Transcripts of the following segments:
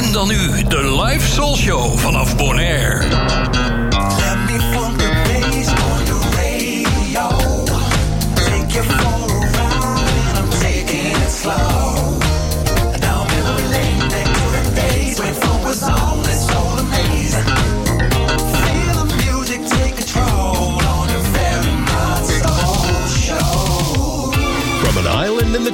En dan nu de live Soul Show vanaf Bonaire.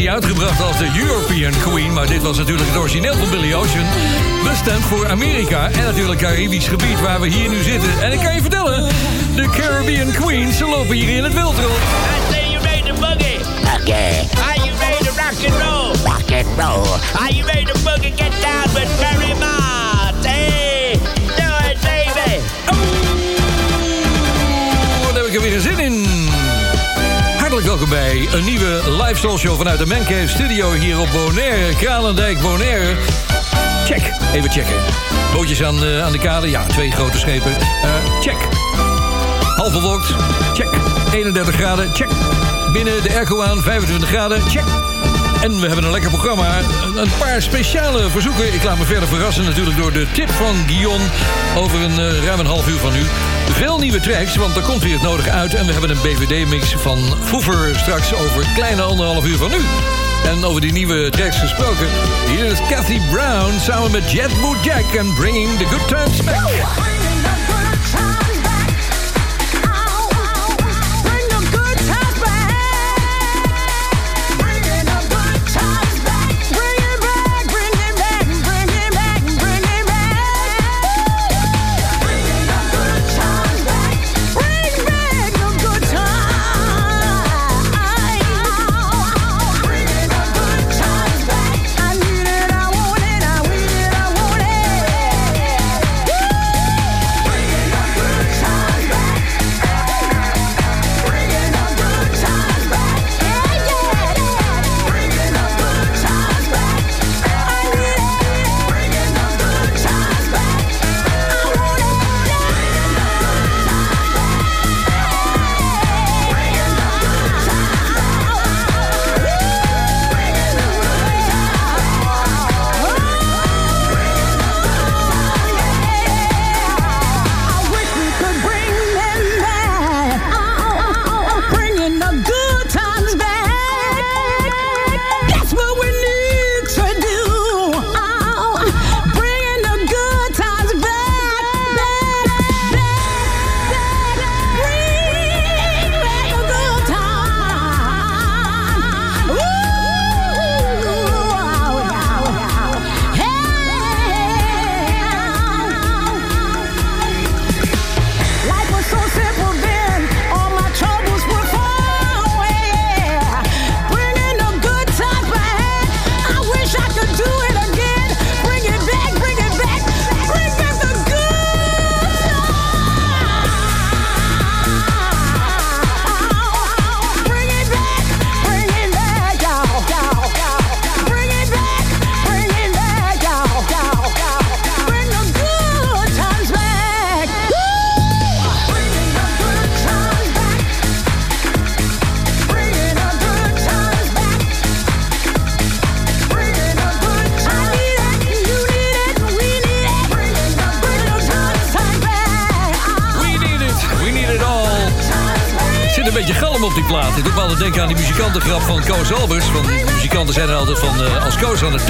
Bonaire. uitgebracht als de European Queen... maar dit was natuurlijk het origineel van Billy Ocean. Bestemd voor Amerika en natuurlijk Caribisch gebied waar we hier nu zitten. En ik kan je vertellen, de Caribbean Queens, ze lopen hier in het wild rond. I say you made the boogie. Okay. Are you ready to rock and roll? Rock and roll. Are you ready to boogie get down with Barry Mott? Hey, do it baby. Oeh, wat heb ik er weer zin in welkom bij een nieuwe live soul show vanuit de Mancave Studio hier op Bonaire, Kralendijk, Bonaire. Check, even checken. Bootjes aan, uh, aan de kade, ja, twee grote schepen. Uh, check. Half bewolkt, check. 31 graden, check. Binnen de airco aan, 25 graden, check. En we hebben een lekker programma. Een paar speciale verzoeken. Ik laat me verder verrassen natuurlijk door de tip van Guion... over een uh, ruim een half uur van nu. Veel nieuwe tracks, want er komt weer het nodige uit. En we hebben een BVD-mix van Foever straks over kleine anderhalf uur van nu. En over die nieuwe tracks gesproken... hier is Kathy Brown samen met Jet Jack... en Bringing the Good Times Back.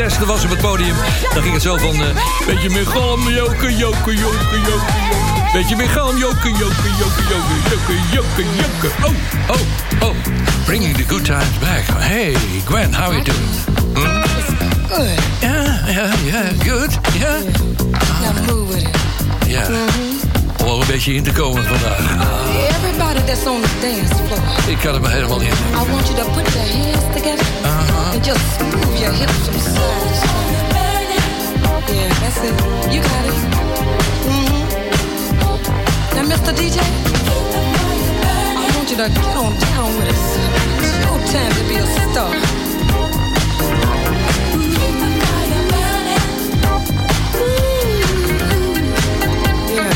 Testen was op het podium... dan ging het zo van... Uh, beetje meer galm, joken, joken, joken, joken. Beetje meer galm, joken. Oh, oh, oh. Bringing the good times back. Hey, Gwen, how are you doing? Hmm? Good. Yeah, yeah, yeah, good. Yeah. Now move with it. Yeah. Om wel een beetje in te komen vandaag. Everybody that's on the dance floor. Ik kan er maar helemaal in. I want you to put your hands together. Uh -huh. And just move your hips from side to side. Yeah, that's it. You got it. Mm -hmm. Now, Mr. DJ, I want you to get on down with us. It's your time to be a star.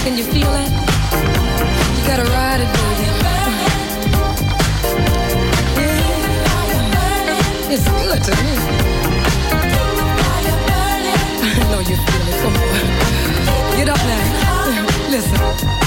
Can you feel it? You gotta ride it, baby. It's good to me. I know you feel it. Come on. Get up now. Listen.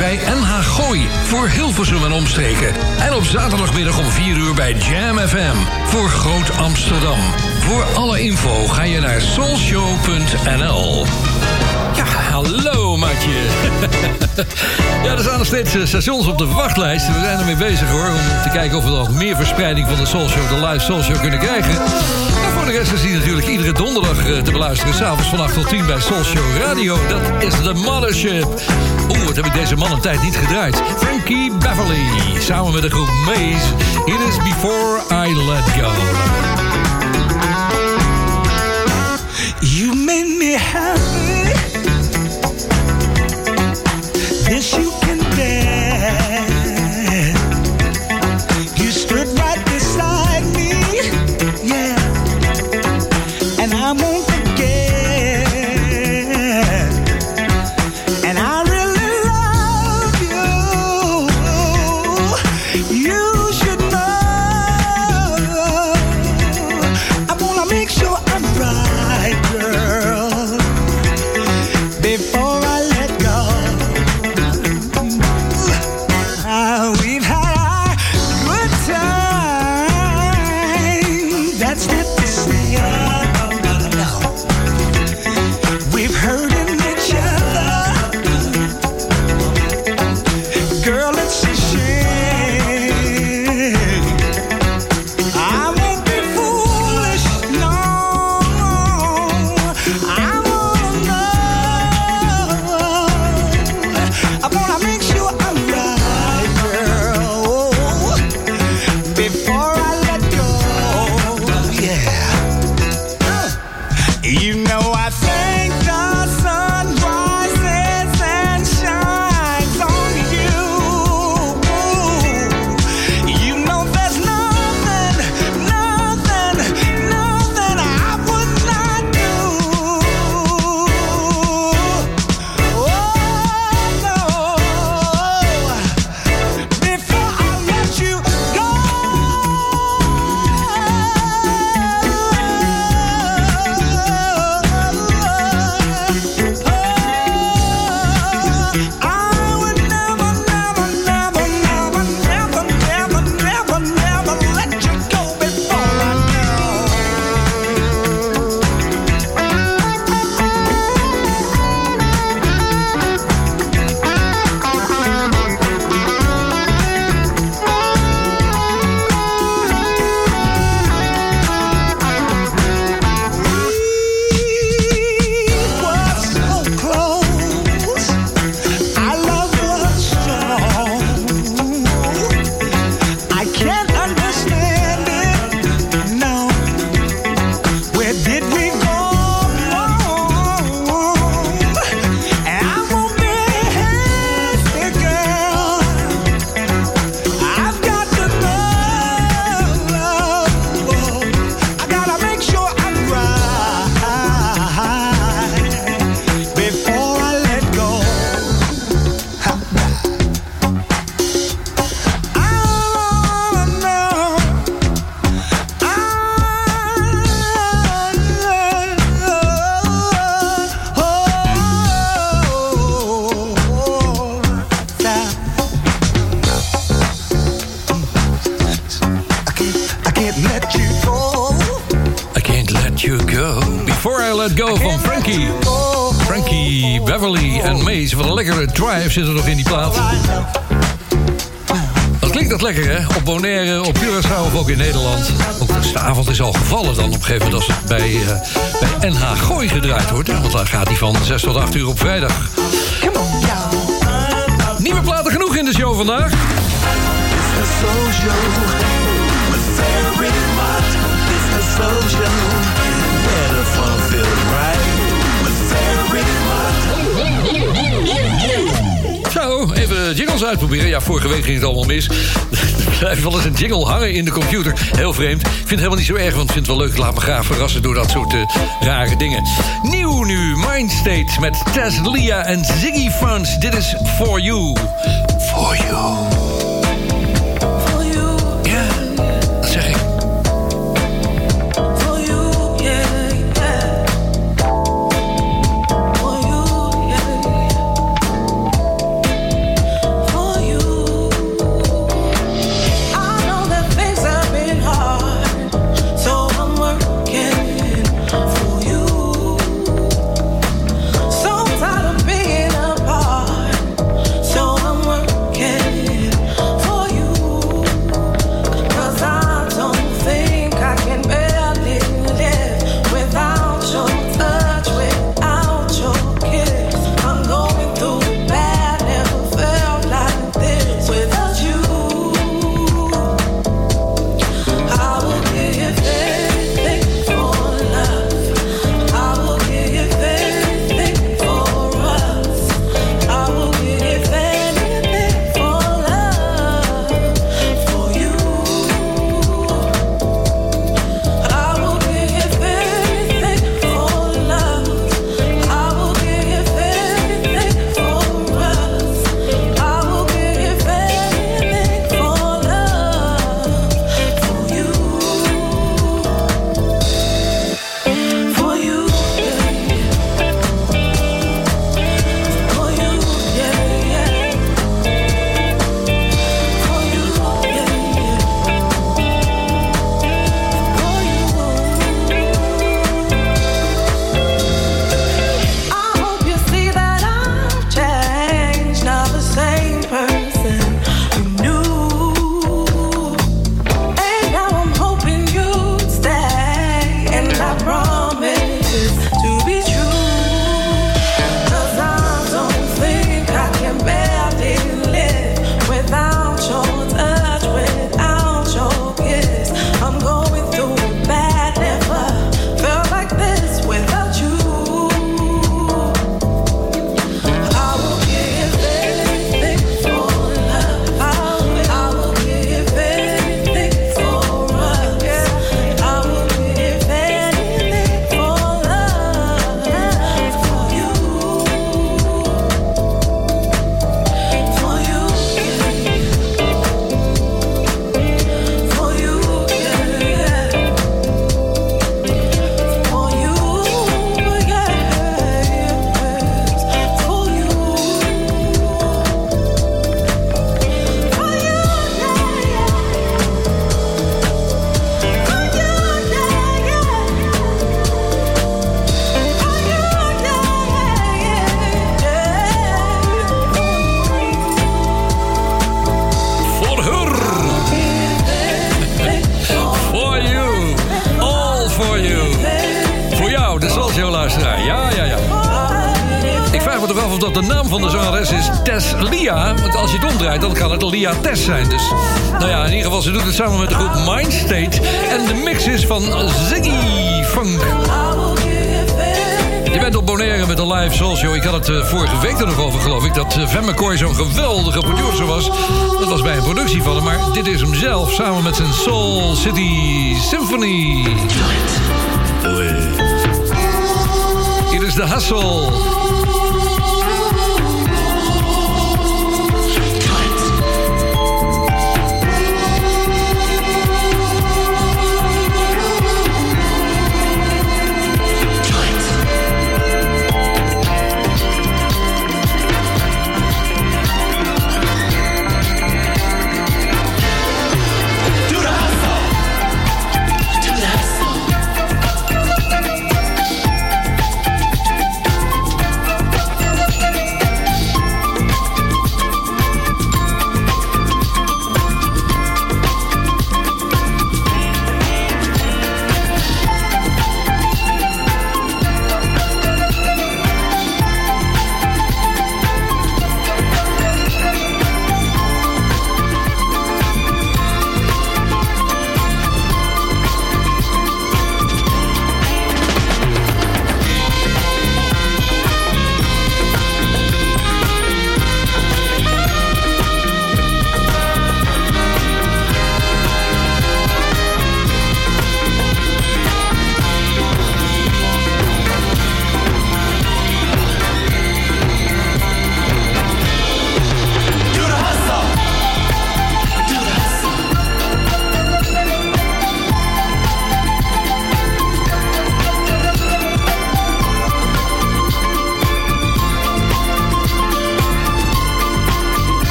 Bij NH Gooi voor Hilversum en omstreken. En op zaterdagmiddag om 4 uur bij Jam FM voor Groot Amsterdam. Voor alle info ga je naar soulshow.nl. Ja, hallo maatje. ja, er staan nog steeds eh, stations op de wachtlijst. We zijn ermee bezig hoor, om te kijken of we nog meer verspreiding van de Soul Show, de live Soul Show kunnen krijgen. En voor de rest is die natuurlijk iedere donderdag eh, te beluisteren. S'avonds van 8 tot 10 bij Soul Show Radio. Dat is de Mothership. Oeh, wat heb ik deze man een tijd niet gedraaid. Frankie Beverly, samen met de groep Maze. It is Before I Let Go. Drive zit er nog in die plaat. Wat klinkt dat lekker, hè? Op Bonaire, op Curaçao of ook in Nederland. Ook de avond is al gevallen dan op een gegeven moment... als het bij, eh, bij NH Gooi gedraaid wordt. Hè? Want dan gaat hij van 6 tot 8 uur op vrijdag. Nieuwe platen genoeg in de show vandaag. Oh, even jingles uitproberen. Ja, vorige week ging het allemaal mis. er blijft wel eens een jingle hangen in de computer. Heel vreemd. Ik vind het helemaal niet zo erg, want ik vind het wel leuk. Laat me graag verrassen door dat soort eh, rare dingen. Nieuw nu, Mindstate met Tess, Lia en Ziggy Frans. Dit is For You. For You.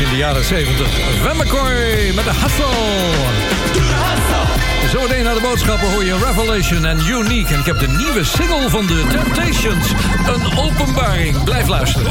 In de jaren 70. Van McCoy met de Hustle. Zometeen naar de boodschappen hoor je Revelation en Unique. En ik heb de nieuwe single van de Temptations. Een openbaring. Blijf luisteren.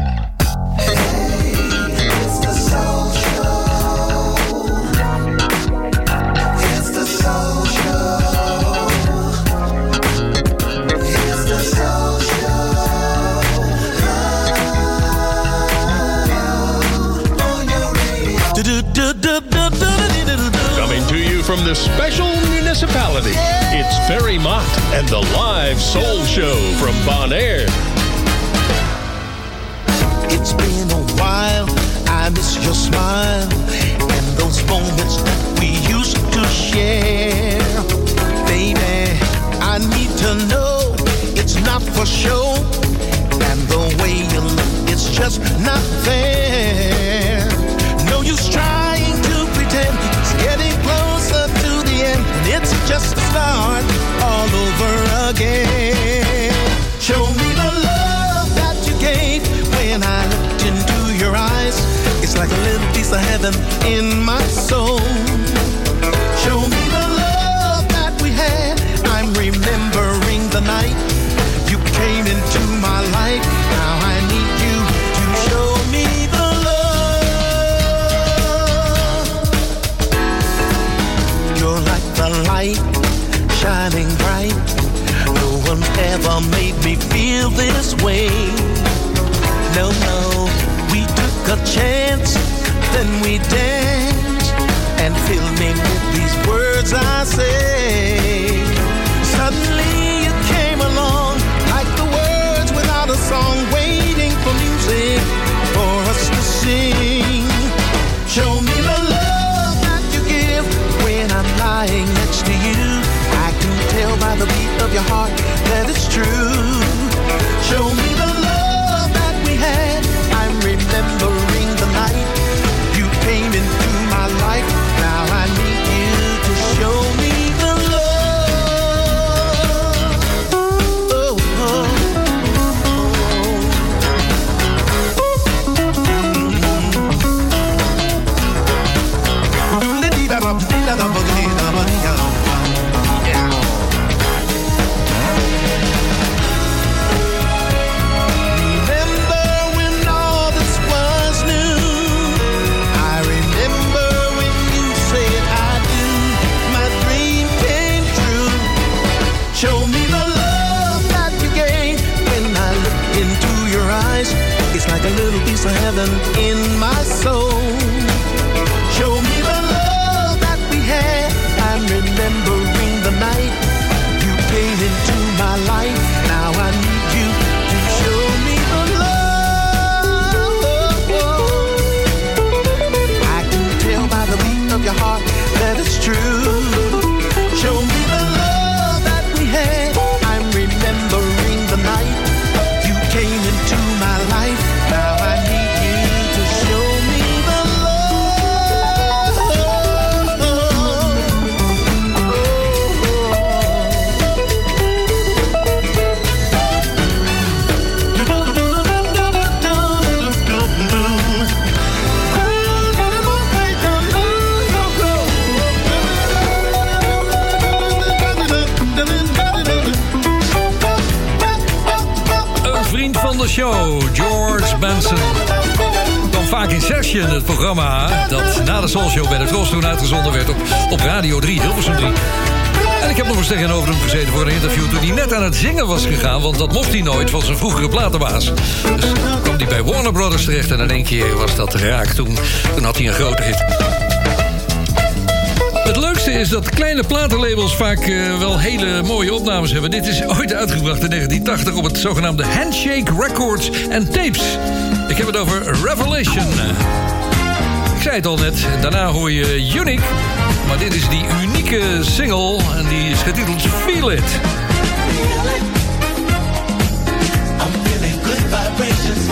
Ferry Mott and the Live Soul Show from Bonaire. It's been a while, I miss your smile and those moments that we used to share. Baby, I need to know it's not for show, and the way you look, it's just not fair. No use trying to pretend it's getting and it's just a start all over again. Show me the love that you gave when I looked into your eyes. It's like a little piece of heaven in my soul. Show me one ever made me feel this way. No, no, we took a chance, then we danced and filled me with these words I say. Suddenly you came along like the words without a song, waiting for music for us to sing. Show me the love that you give when I'm lying next to you. I can tell by the beat of your heart true. Show piece of heaven in my soul. Show me the love that we had. I'm remembering the night you came into my life. Now I need you to show me the love. I can tell by the beat of your heart that it's true. Show, George Benson. Kwam vaak in Session, het programma dat na de Soul Show bij de Tros toen uitgezonden werd op, op Radio 3, Hilversum 3. En ik heb nog eens tegenover hem gezeten voor een interview toen hij net aan het zingen was gegaan, want dat mocht hij nooit van zijn vroegere platenbaas. Dus kwam hij bij Warner Brothers terecht en in één keer was dat raak. Toen, toen had hij een grote hit. Is dat kleine platenlabels vaak eh, wel hele mooie opnames hebben. Dit is ooit uitgebracht in 1980 op het zogenaamde Handshake Records and Tapes. Ik heb het over Revelation. Ik zei het al net, daarna hoor je Unique. Maar dit is die unieke single en die is getiteld Feel It. I'm feeling good vibrations,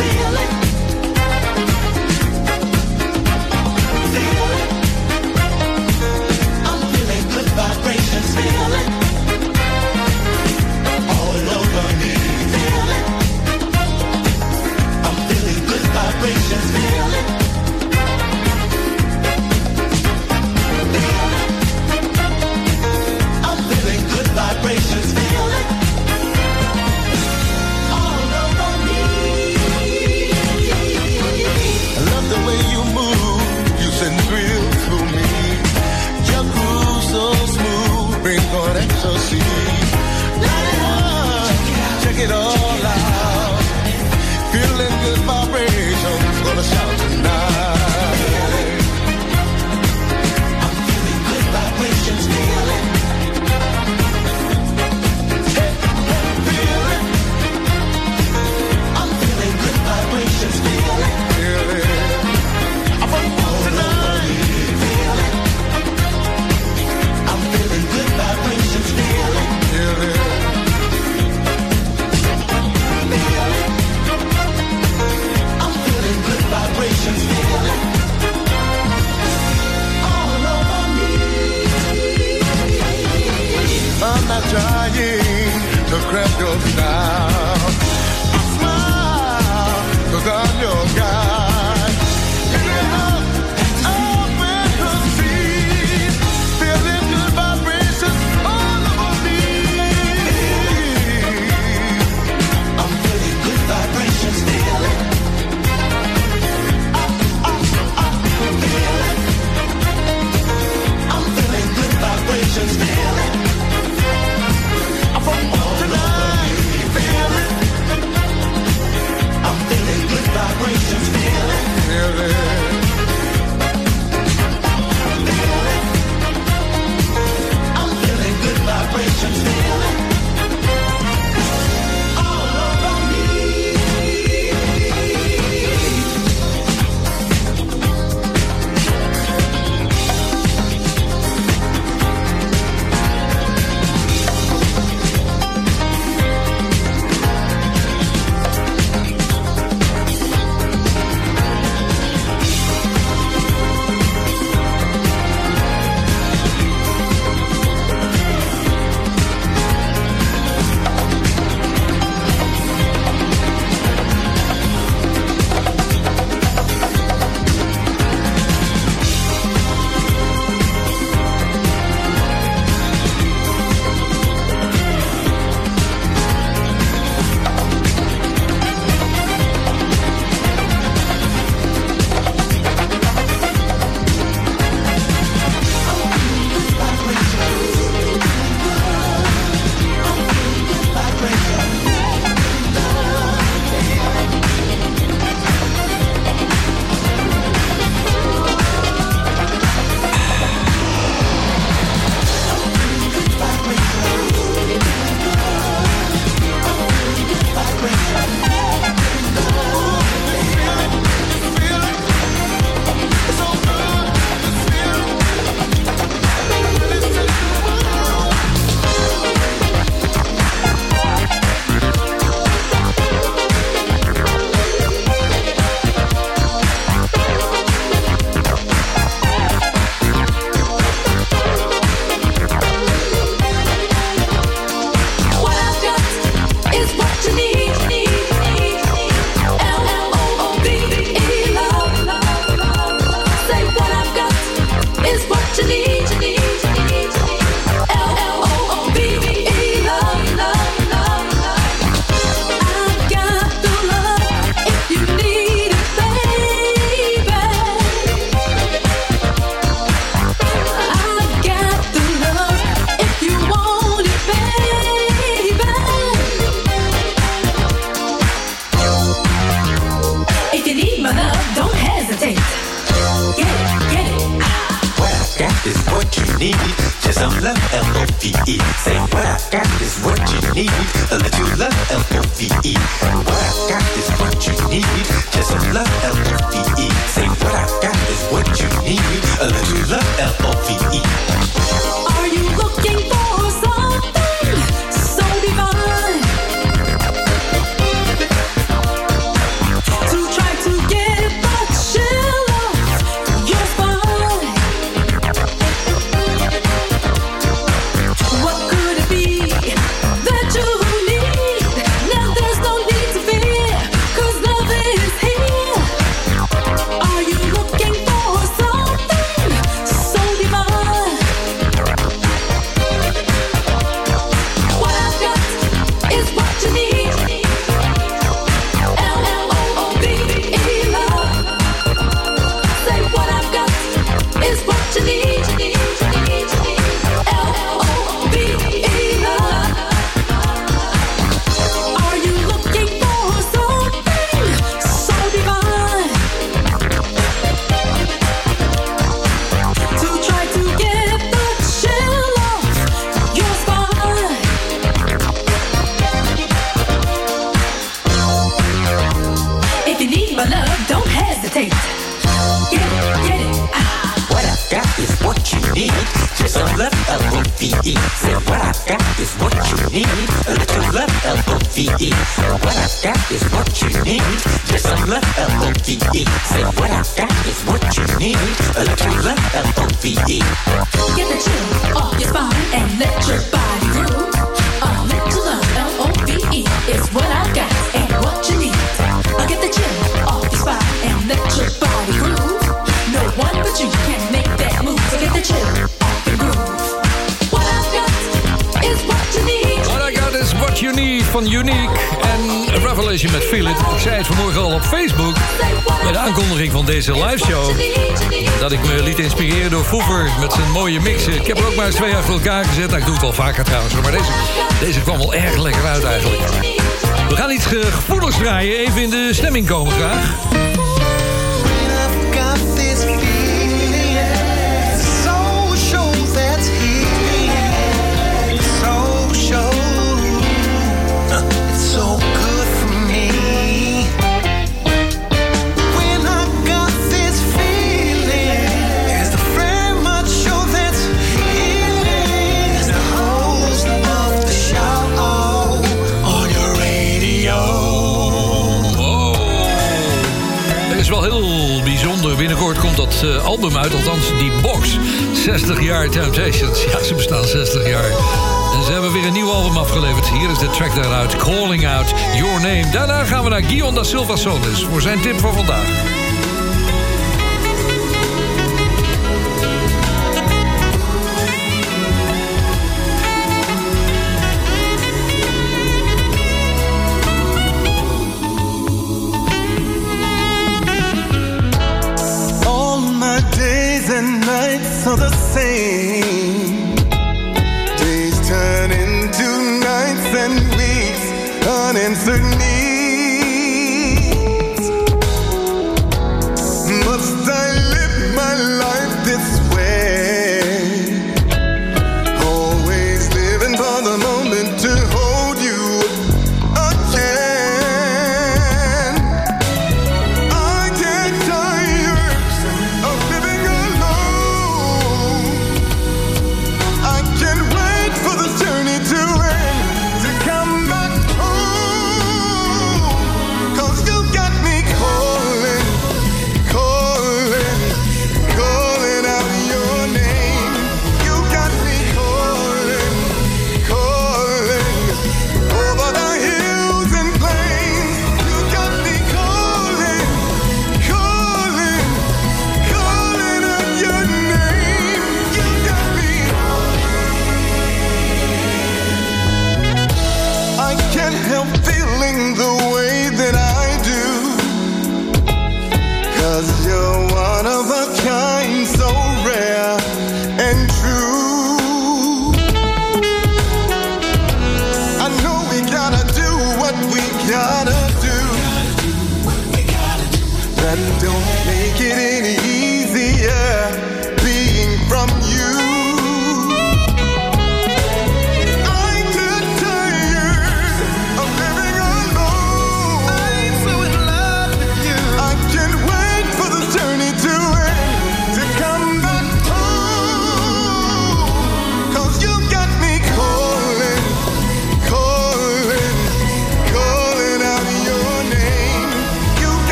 some love, L-O-V-E. Say what I got is what you need. A little love, L-O-V-E. What I got is what you need. Just some love, L-O-V-E. Say what I got is what you need. A little love, L-O-V-E. Are you looking for L-O-V-E. Say what I got is what you need. A little love, L-O-V-E. What I got is what you need. Just some love, L-O-V-E. Say what I got is what you need. A little love, L-O-V-E. Get the chill off your spine and let your body groove. A little love, L-O-V-E, is what I got need van Unique en Revelation met Feel. Ik zei het vanmorgen al op Facebook bij de aankondiging van deze live show. Dat ik me liet inspireren door Foever met zijn mooie mixen. Ik heb er ook maar eens twee achter elkaar gezet. Nou, ik doe het wel vaker trouwens, maar deze, deze kwam wel erg lekker uit eigenlijk. We gaan iets eh, gevoeligs draaien. Even in de stemming komen graag. Uit, althans die box. 60 jaar Temptations. Ja, ze bestaan 60 jaar. En ze hebben weer een nieuw album afgeleverd. Hier is de track daaruit, Calling Out Your Name. Daarna gaan we naar Guion da Silva Solis voor zijn tip van vandaag.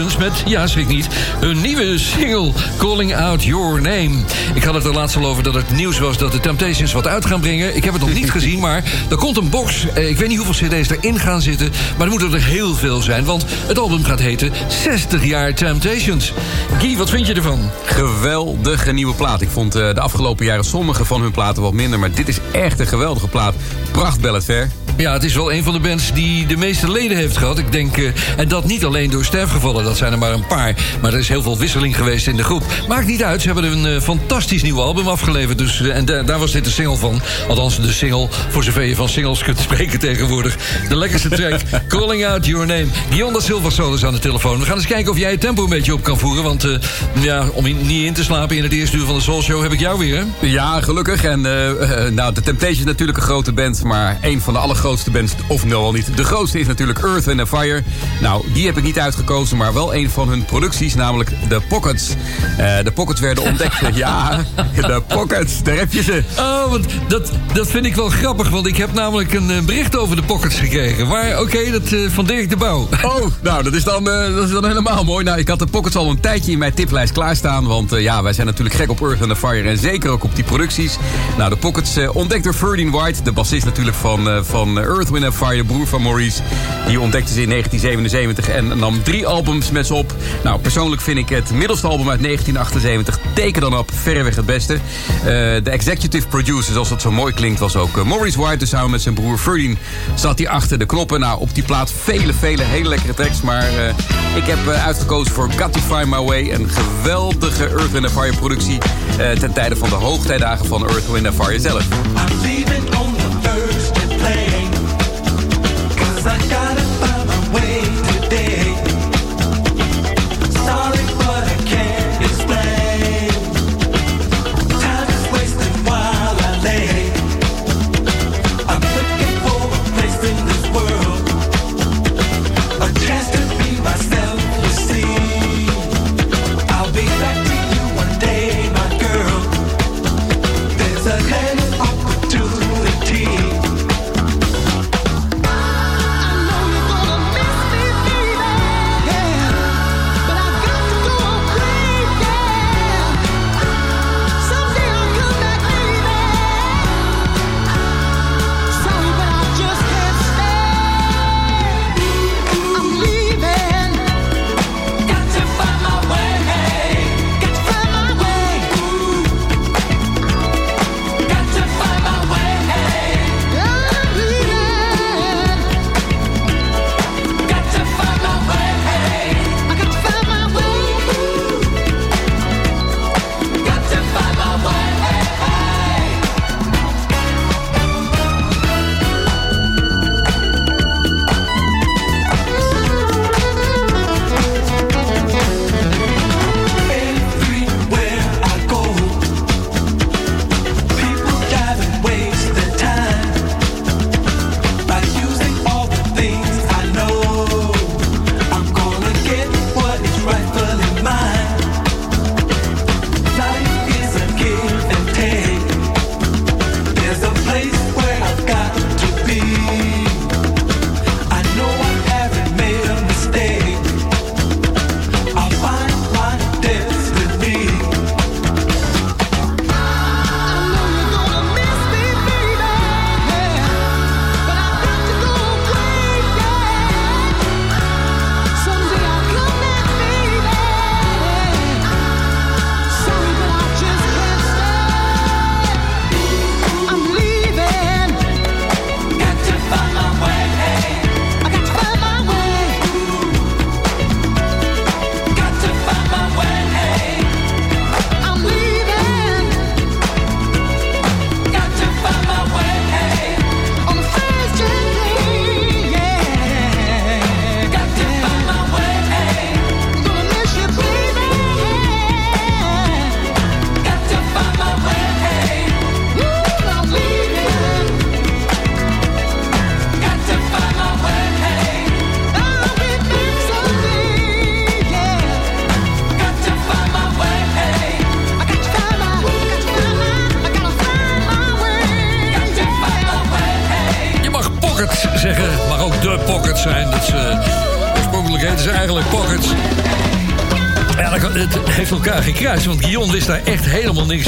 Temptations met, ja schrik niet, hun nieuwe single Calling Out Your Name. Ik had het er laatst al over dat het nieuws was dat de Temptations wat uit gaan brengen. Ik heb het nog niet gezien, maar er komt een box. Eh, Ik weet niet hoeveel cd's erin gaan zitten, maar er moeten er heel veel zijn. Want het album gaat heten 60 jaar Temptations. Guy, wat vind je ervan? Geweldige nieuwe plaat. Ik vond eh, de afgelopen jaren sommige van hun platen wat minder... maar dit is echt een geweldige plaat. Pracht Ballet Fair. Ja, het is wel een van de bands die de meeste leden heeft gehad. Ik denk, eh, en dat niet alleen door sterfgevallen, dat zijn er maar een paar. Maar er is heel veel wisseling geweest in de groep. Maakt niet uit, ze hebben een eh, fantastisch nieuw album afgeleverd. Dus, eh, en da- daar was dit de single van. Althans, de single, voor zover je van singles kunt spreken tegenwoordig. De lekkerste track, Calling Out Your Name. Guion da Silva is aan de telefoon. We gaan eens kijken of jij het tempo een beetje op kan voeren. Want ja, om in- niet in te slapen in het eerste uur van de Soul Show heb ik jou weer. hè? Ja, gelukkig. En nou, de Temptations is natuurlijk een grote band... maar een van de allergrootste bands, of nou al niet... de grootste is natuurlijk Earth and Fire. Nou, die heb ik niet uitgekozen... maar wel een van hun producties, namelijk de Pockets. Eh, de Pockets werden ontdekt... ja, de Pockets, daar heb je ze. Oh, want dat, dat vind ik wel grappig. Want ik heb namelijk een eh, bericht over de pockets gekregen. Maar oké, dat eh, van Dirk de Bouw. Oh, nou, dat is, dan, dat is dan helemaal mooi. Nou, ik had de Pockets al een tijdje in mijn tiplijst klaarstaan. Want ja, wij zijn natuurlijk gek op Earth and Fire. En zeker ook op die producties. Nou, de Pockets ontdekt door Ferdinand White. De bassist natuurlijk van, eh, van Earth, Fire. Broer van Maurice. Die ontdekte ze in 1977 en nam drie albums met ze op. Nou, persoonlijk vind ik het middelste album uit 1978... Teken dan op, verreweg het beste. Eh, de executive producer, zoals dat zo mooi klinkt... was ook eh, Maurice White. Dus samen met zijn broer Ferdinand zat hij achter de knoppen. Nou, op die plaat vele, vele hele lekkere tracks. Maar eh, ik heb uitgekozen voor Got to Find My Way. Een geweldige Earth, Wind Fire productie... ten tijde van de hoogtijdagen van Earth, Wind Fire zelf.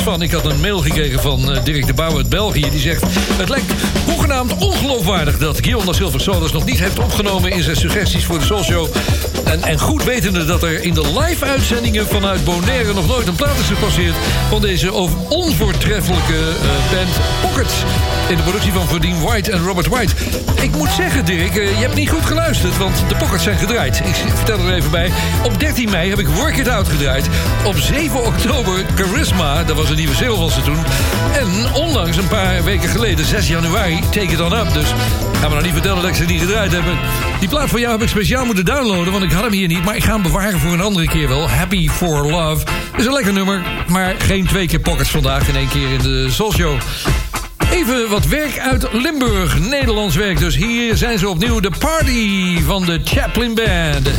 Ik had een mail gekregen van eh, Dirk de Bouw uit België. Die zegt, het lijkt hoegenaamd ongeloofwaardig... dat Guillaume da Solis nog niet heeft opgenomen... in zijn suggesties voor de Show. En, en goed wetende dat er in de live-uitzendingen vanuit Bonaire... nog nooit een plaat is gepasseerd... van deze onvoortreffelijke eh, band Pockets. In de productie van Verdien White en Robert White. Ik moet zeggen, Dirk, eh, je hebt niet goed geluisterd... want de Pockets zijn gedraaid. Ik vertel er even bij. Op 13 mei heb ik Work It Out gedraaid. Op 7 oktober Charisma, dat was een nieuwe single van ze toen. En onlangs een paar weken geleden, 6 januari, Take It On Up. Dus ga me nou niet vertellen dat ik ze niet gedraaid heb. Die plaat voor jou heb ik speciaal moeten downloaden, want ik had hem hier niet. Maar ik ga hem bewaren voor een andere keer wel. Happy for Love. Is een lekker nummer, maar geen twee keer Pockets vandaag in één keer in de Soul Show. Even wat werk uit Limburg, Nederlands werk. Dus hier zijn ze opnieuw, de party van de Chaplin Band.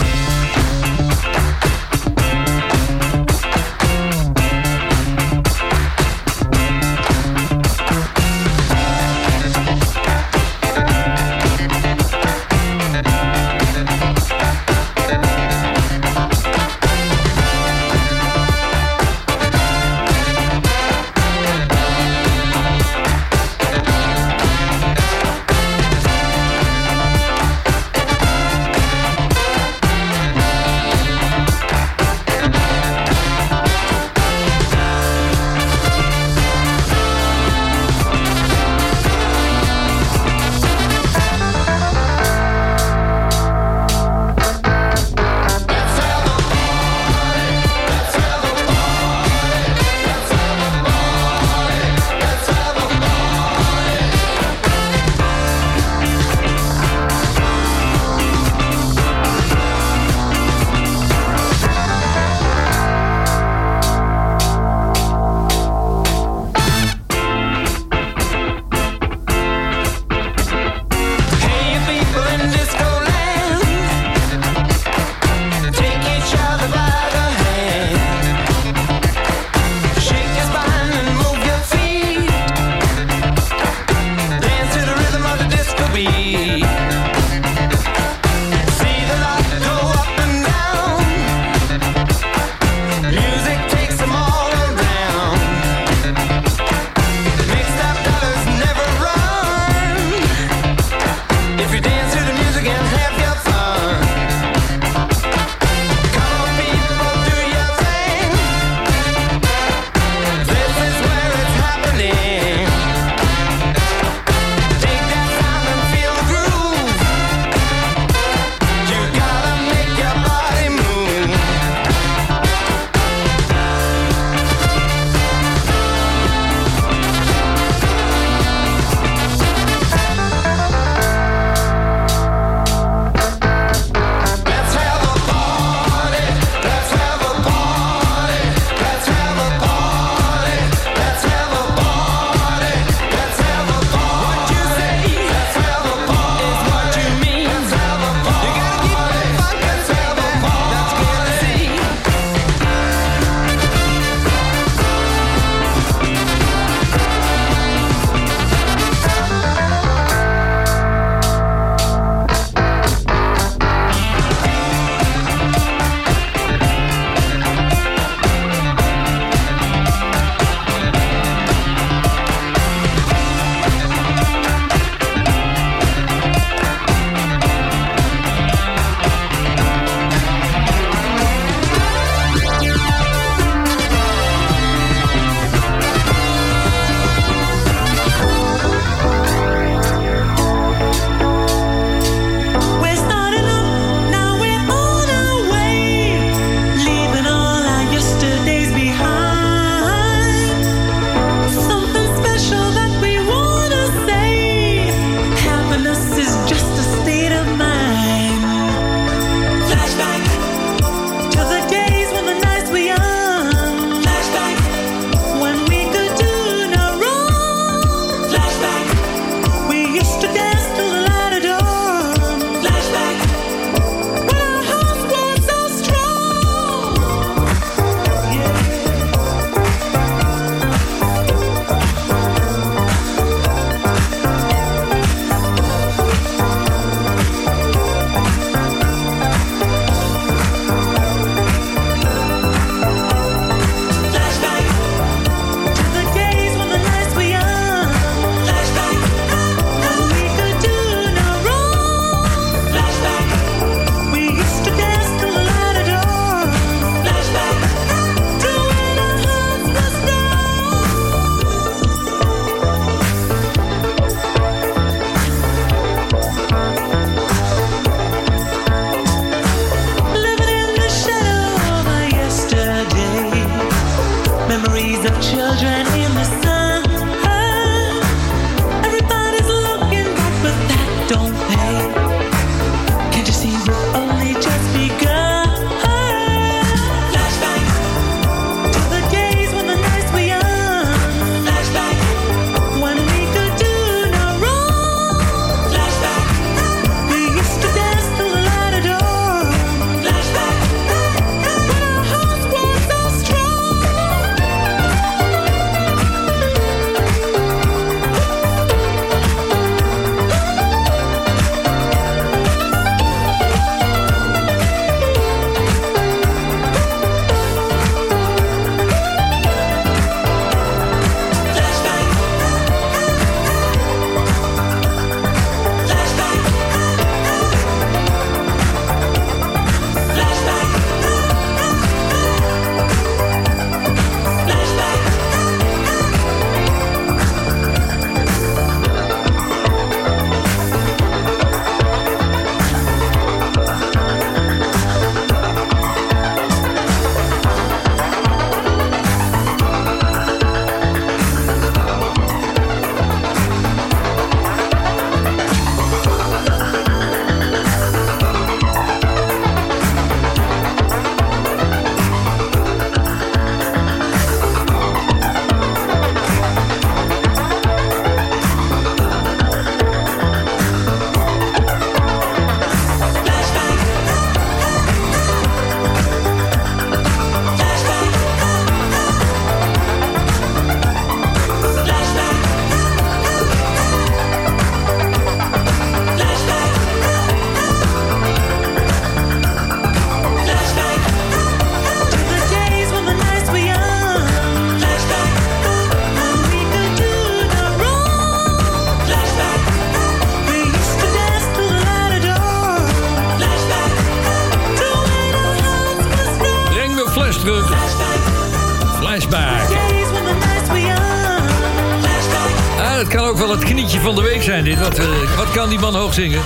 Dit. Wat, eh, wat kan die man hoog zingen?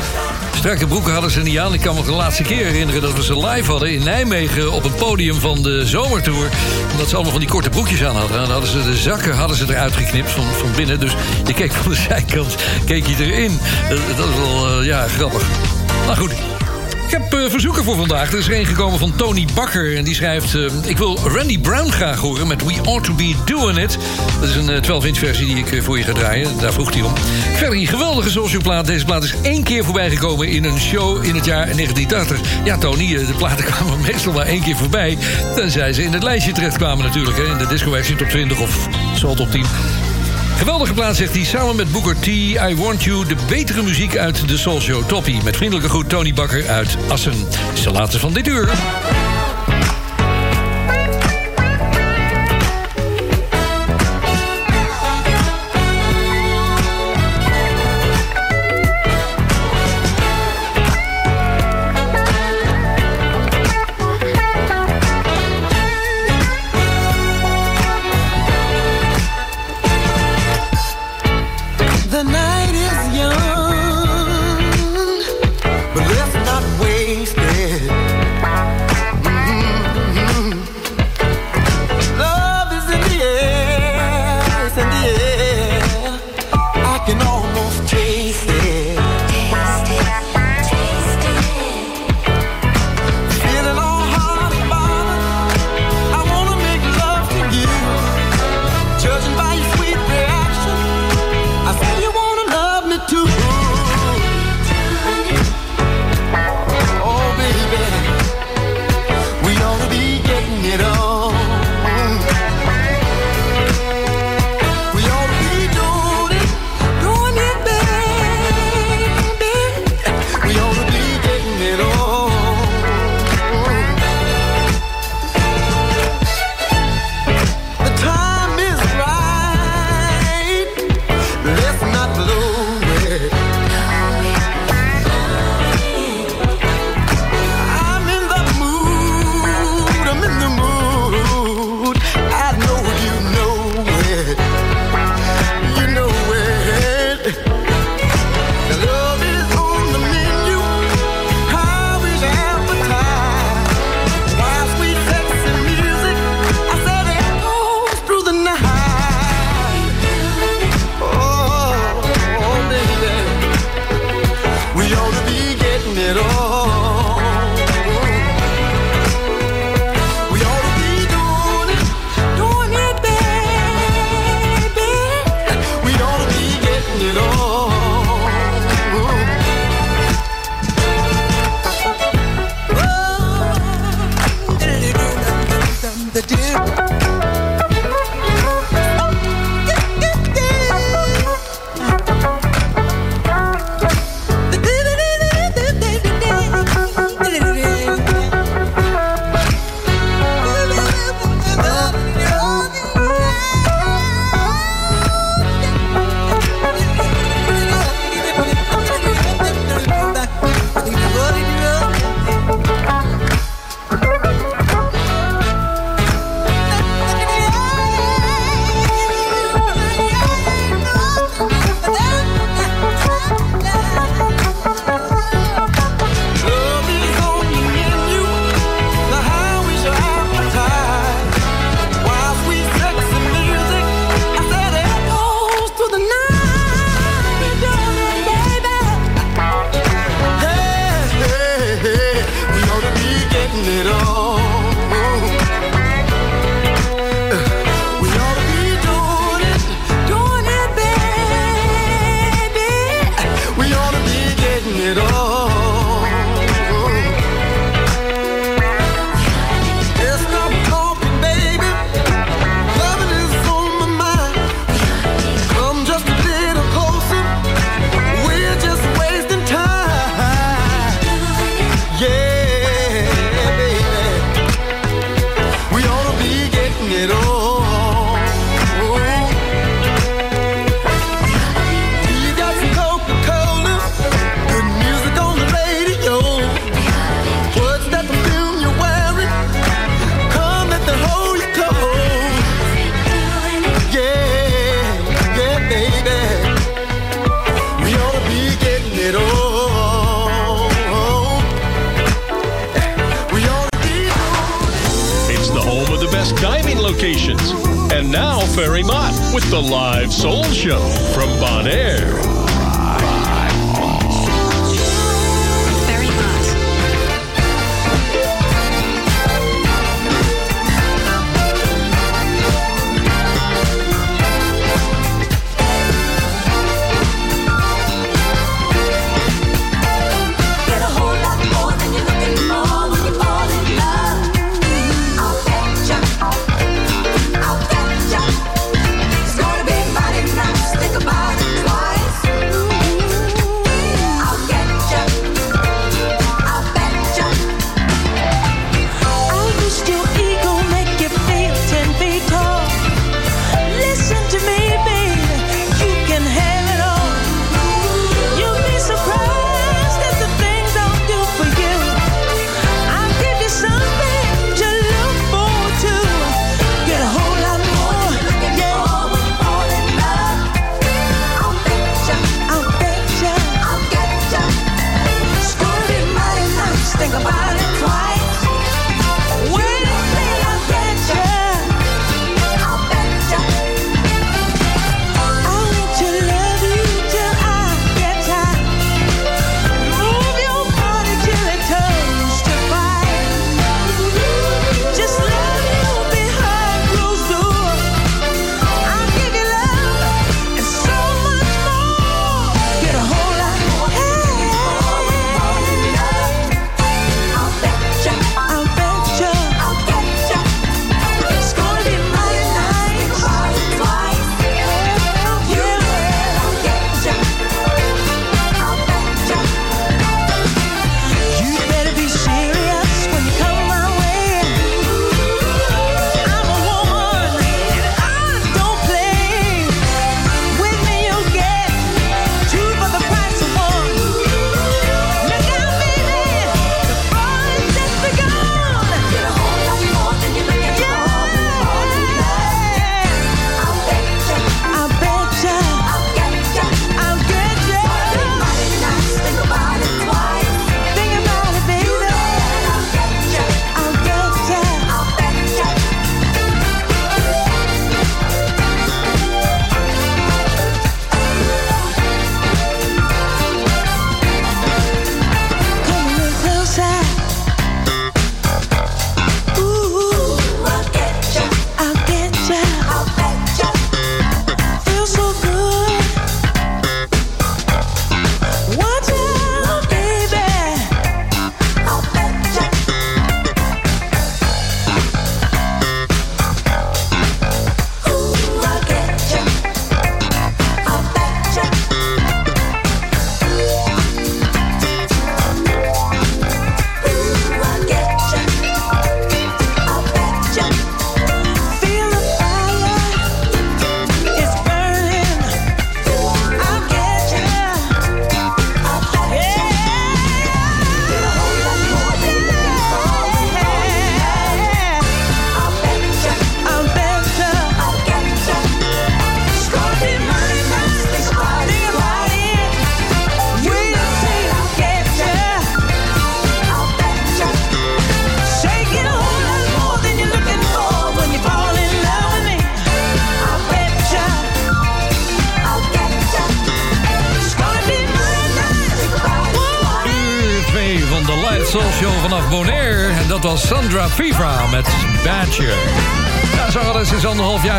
Strakke broeken hadden ze niet aan. Ik kan me de laatste keer herinneren dat we ze live hadden in Nijmegen op het podium van de zomertour. Omdat ze allemaal van die korte broekjes aan hadden. En hadden ze de zakken hadden ze eruit geknipt van, van binnen. Dus je keek van de zijkant keek je erin. Dat, dat is wel eh, ja, grappig. Maar goed, ik heb eh, verzoeken voor vandaag. Er is er een gekomen van Tony Bakker. En die schrijft... eh, ik wil Randy Brown graag horen met We Ought To Be Doing It. Dat is een 12-inch versie die ik eh, voor je ga draaien. Daar vroeg hij om. Verder een geweldige social plaat. Deze plaat is één keer voorbij gekomen in een show in het jaar 1980. Ja, Tony, eh, de platen kwamen meestal maar één keer voorbij. Tenzij ze in het lijstje terechtkwamen natuurlijk. Hè, in de Disco Action Top 20 of Soul Top 10. Geweldige plaat, zegt hij, samen met Booker T. I Want You, de betere muziek uit de Soul Show Toppie. Met vriendelijke groet Tony Bakker uit Assen. Is de laatste van dit uur.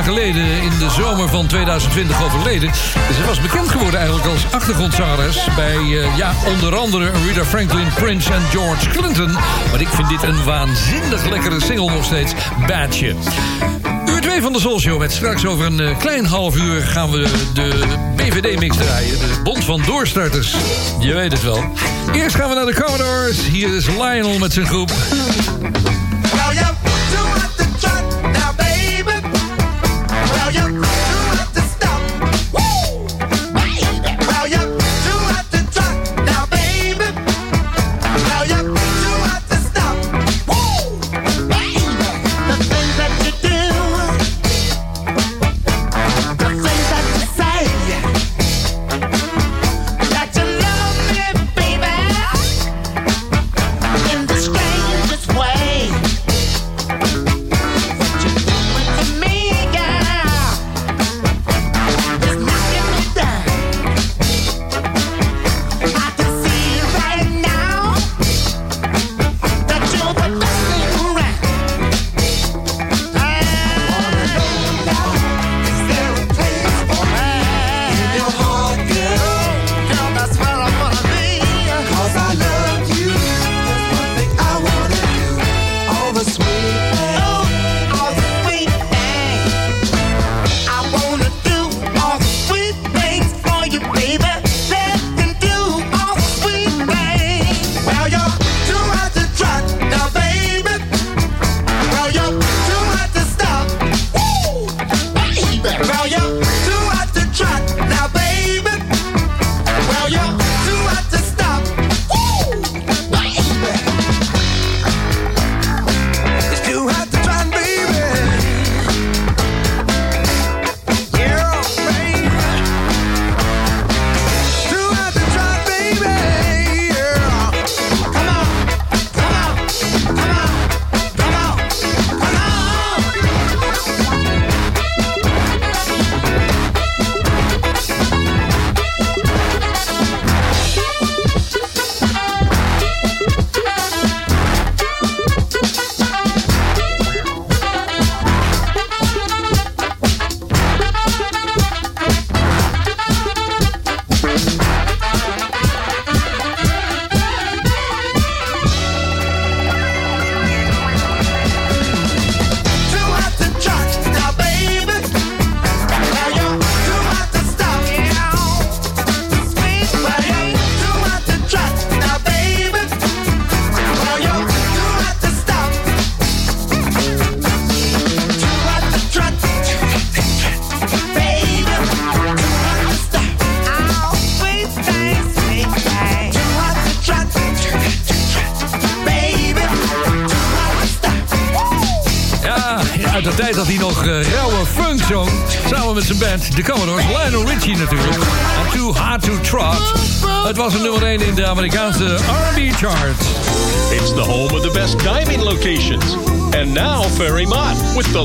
geleden in de zomer van 2020 overleden. Dus Ze was bekend geworden eigenlijk als achtergrondzangeres... bij eh, ja, onder andere Rita Franklin, Prince en George Clinton. Maar ik vind dit een waanzinnig lekkere single nog steeds. Badje. Uur 2 van de Soul Show met straks over een eh, klein half uur... gaan we de BVD-mix draaien. De bond van doorstarters. Je weet het wel. Eerst gaan we naar de Commodores. Hier is Lionel met zijn groep.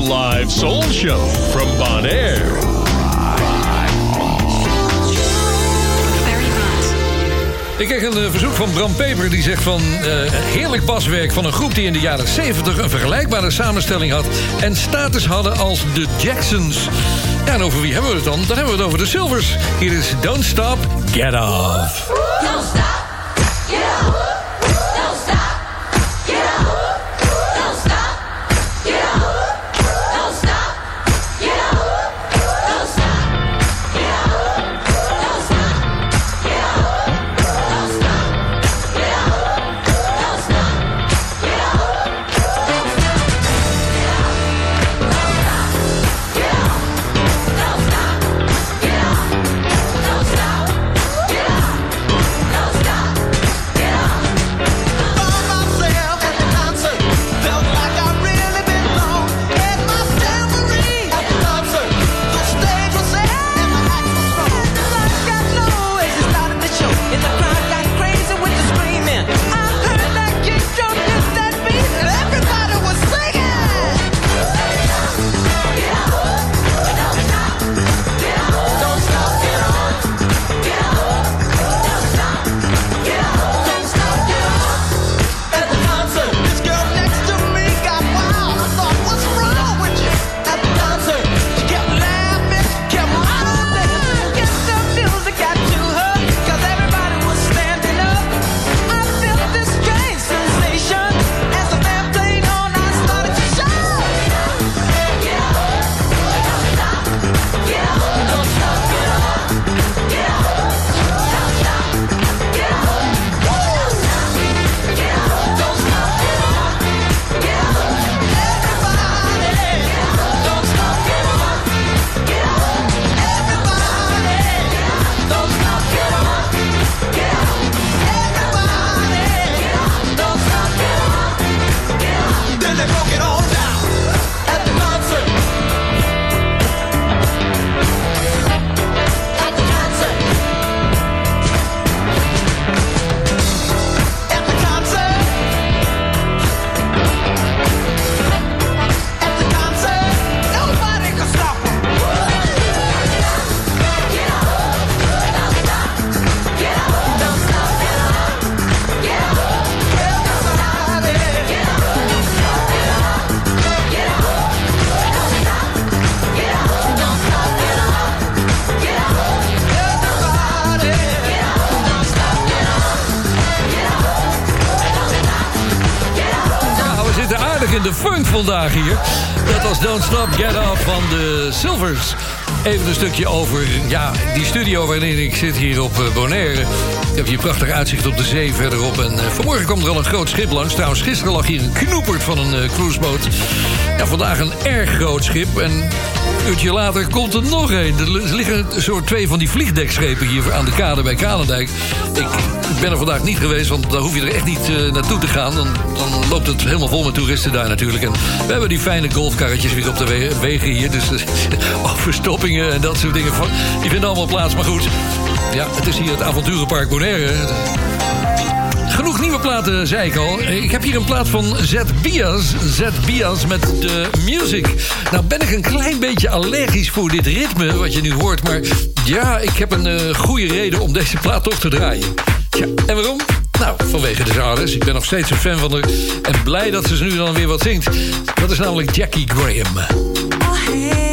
The live soul show from Bonaire. Ik kreeg een eh, verzoek van Bram Peper die zegt van... eh, heerlijk baswerk van een groep die in de jaren 70 een vergelijkbare samenstelling had... en status hadden als de Jacksons. Ja, en over wie hebben we het dan? Dan hebben we het over de Silvers. Hier is Don't Stop, Get Off. Even een stukje over ja, die studio waarin ik zit hier op eh, Bonaire. Ik heb hier prachtig uitzicht op de zee verderop. En eh, vanmorgen kwam er al een groot schip langs. Trouwens, gisteren lag hier een knoepert van een eh, cruiseboot. Vandaag een erg groot schip. En een uurtje later komt er nog een. Er li- liggen soort twee van die vliegdekschepen hier aan de kade bij Kalendijk. Ik ben er vandaag niet geweest, want daar hoef je er echt niet eh, naartoe te gaan. Dan, dan loopt het helemaal vol met toeristen daar natuurlijk. En we hebben die fijne golfkarretjes weer op de we- wegen hier. Dus overstoppingen en dat soort dingen. Die vinden allemaal plaats. Maar goed, ja, het is hier het avonturenpark Bonaire. Genoeg nieuwe platen, zei ik al. Ik heb hier een plaat van Z Bias. Z Bias met de music. Nou ben ik een klein beetje allergisch voor dit ritme wat je nu hoort. Maar ja, ik heb een eh, goede reden om deze plaat toch te draaien. Ja, en waarom? Nou, vanwege de zangeres. Ik ben nog steeds een fan van haar. En blij dat ze nu dan weer wat zingt. Dat is namelijk Jackie Graham. my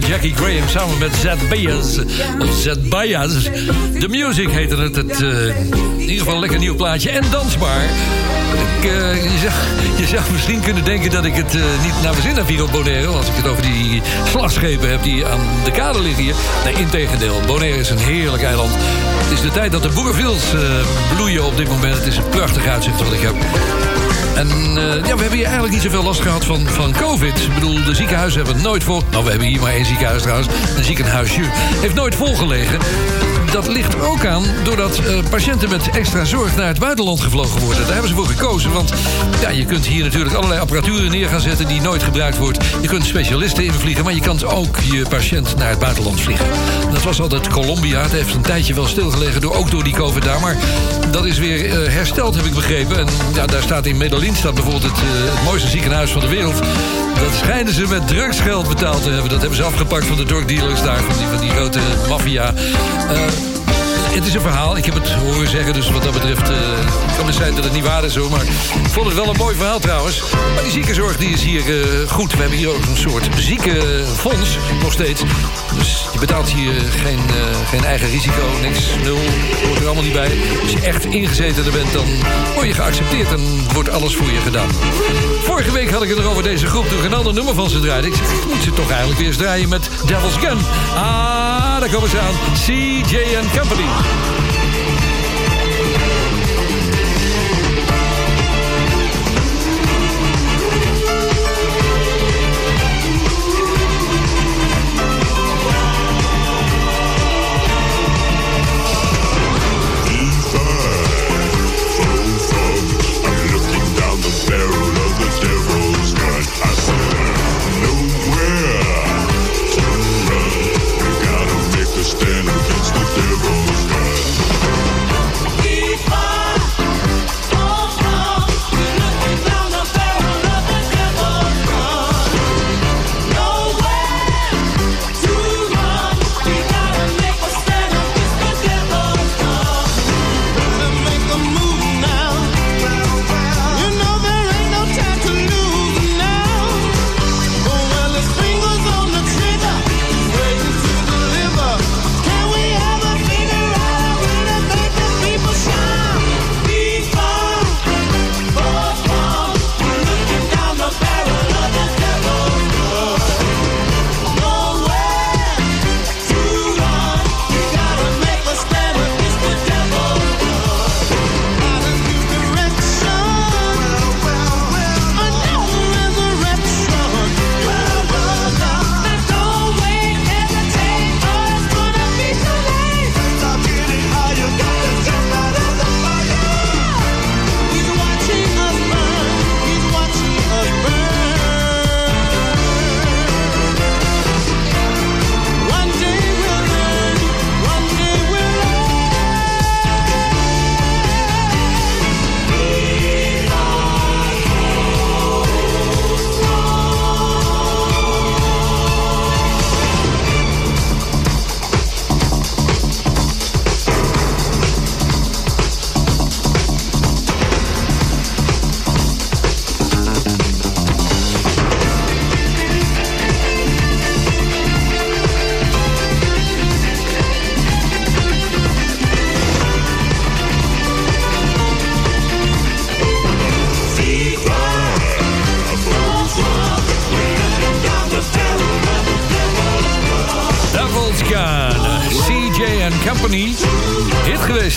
van Jackie Graham samen met Zed Baez. Of. The Music heette het. het eh, in ieder geval een lekker nieuw plaatje en dansbaar. Ik, eh, je, zou, je zou misschien kunnen denken dat ik het eh, niet naar mijn zin heb hier op Bonaire. Als ik het over die slagschepen heb die aan de kade liggen hier. Nee, integendeel. Bonaire is een heerlijk eiland. Het is de tijd dat de boerenvils bloeien op dit moment. Het is een prachtig uitzicht wat ik heb. En eh, ja, we hebben hier eigenlijk niet zoveel last gehad van, van COVID. Ik bedoel, de ziekenhuizen hebben het nooit vol... Nou, we hebben hier maar één ziekenhuis trouwens. Een ziekenhuisje. Heeft nooit volgelegen. Dat ligt ook aan doordat eh, patiënten met extra zorg naar het buitenland gevlogen worden. Daar hebben ze voor gekozen. Want ja, je kunt hier natuurlijk allerlei apparatuur neer gaan zetten die nooit gebruikt wordt. Je kunt specialisten invliegen, maar je kan ook je patiënt naar het buitenland vliegen. Dat was altijd Colombia. Het heeft een tijdje wel stilgelegen, door, ook door die COVID daar. Maar dat is weer eh, hersteld, heb ik begrepen. En ja, daar staat in Medellin staat bijvoorbeeld het, eh, het mooiste ziekenhuis van de wereld. Dat schijnen ze met drugsgeld betaald te hebben. Dat hebben ze afgepakt van de drugdealers daar, van die, van die grote maffia. Eh, het is een verhaal. Ik heb het horen zeggen, dus wat dat betreft... eh, kan het zijn dat het niet waar is, hoor. Maar ik vond het wel een mooi verhaal trouwens. Maar die ziekenzorg die is hier eh, goed. We hebben hier ook een soort ziekenfonds, nog steeds. Dus je betaalt hier geen, eh, geen eigen risico, niks, nul. Hoort er allemaal niet bij. Als je echt ingezeten bent, dan word je geaccepteerd... en wordt alles voor je gedaan. Vorige week had ik het er over deze groep... toen een ander nummer van ze draaide. Ik zeg, ik moet ze toch eigenlijk weer eens draaien met Devil's Gun. Ah, daar komen ze aan. CJ Company. Thank you.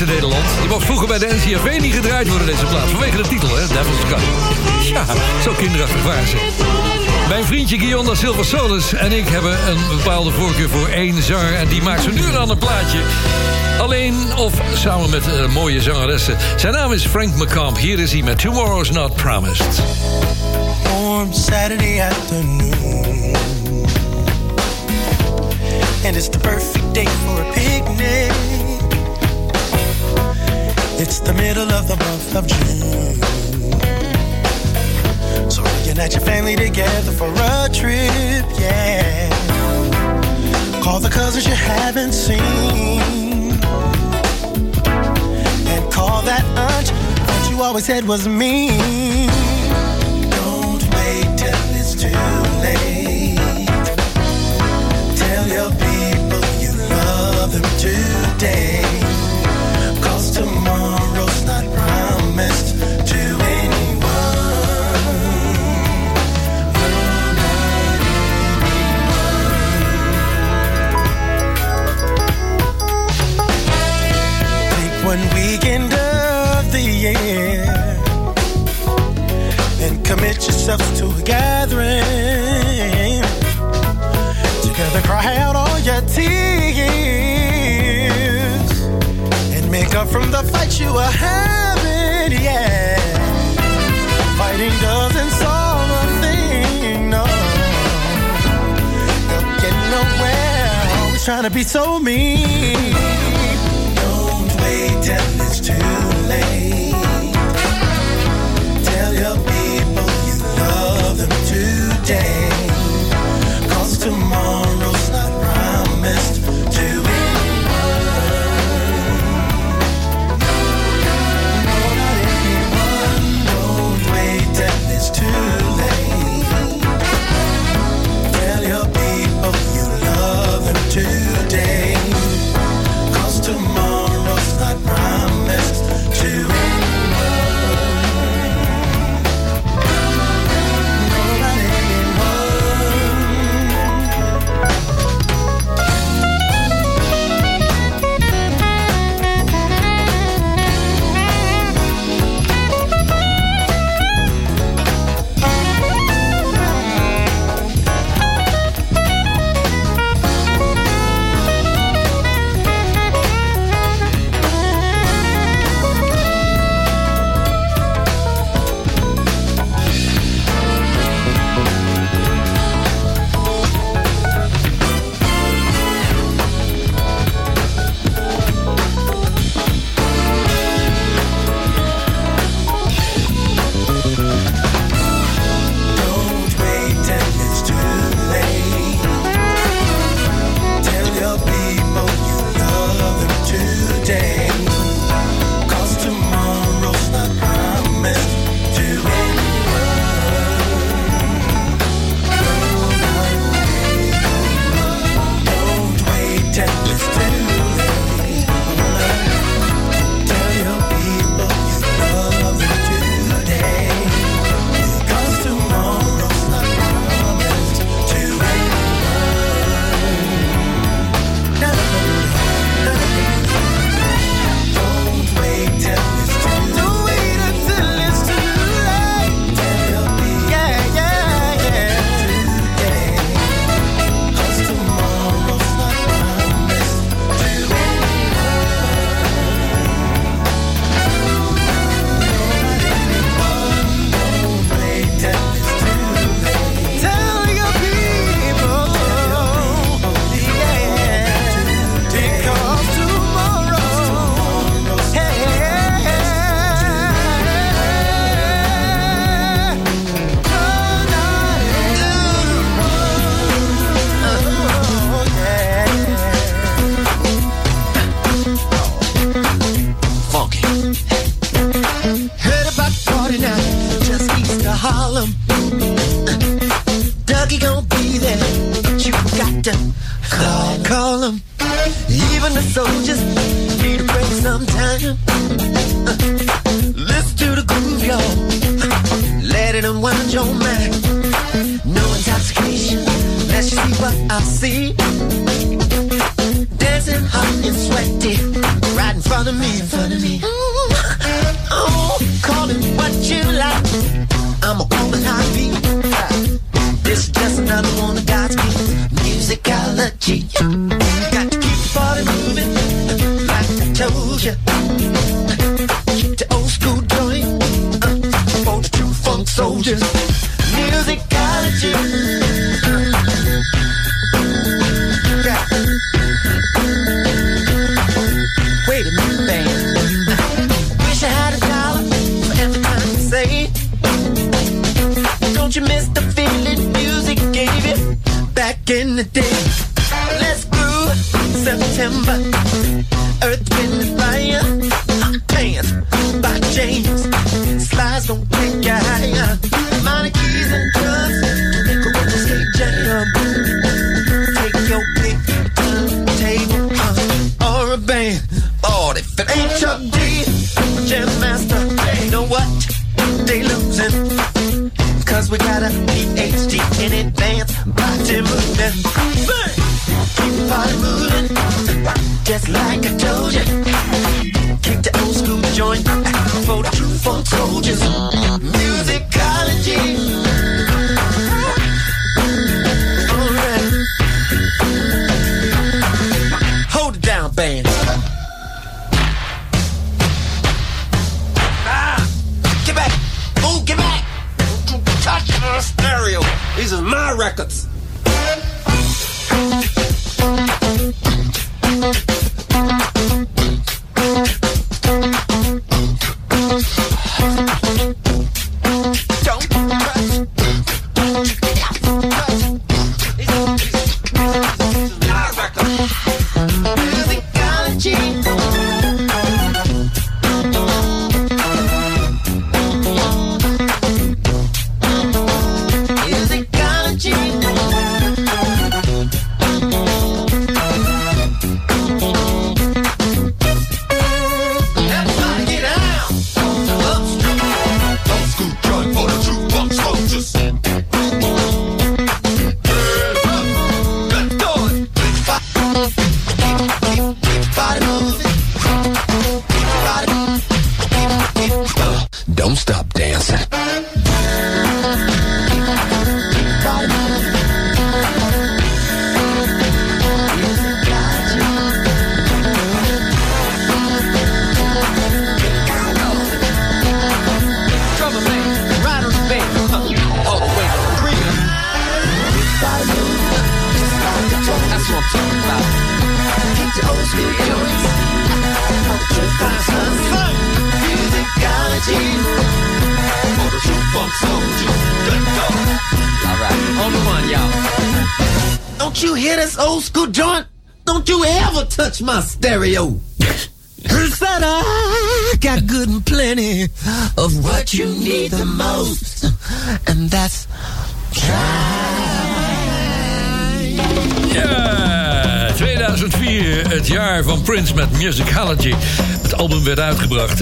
Nederland. Die mocht vroeger bij de NCRV niet gedraaid worden, deze plaats. Vanwege de titel, hè? Devil's Gun. Ja, zo kinderachtig waren ze. Mijn vriendje Guillaume Silva Solis en ik hebben een bepaalde voorkeur voor één zanger... en die maakt zo nu dan een plaatje. Alleen of samen met eh, mooie zangeressen. Zijn naam is Frank McComb. Hier is hij met Tomorrow's Not Promised. warm Saturday afternoon. And it's the perfect day for a picnic. It's the middle of the month of June. So reunite your family together for a trip, yeah. Call the cousins you haven't seen. And call that aunt that you always said was mean. Don't wait till it's too late. Tell your people you love them today. ourselves to a gathering. Together, cry out all your tears and make up from the fight you are having. Yeah, fighting doesn't solve a thing. No, they're get nowhere. Always trying to be so mean. Don't wait till it's too late.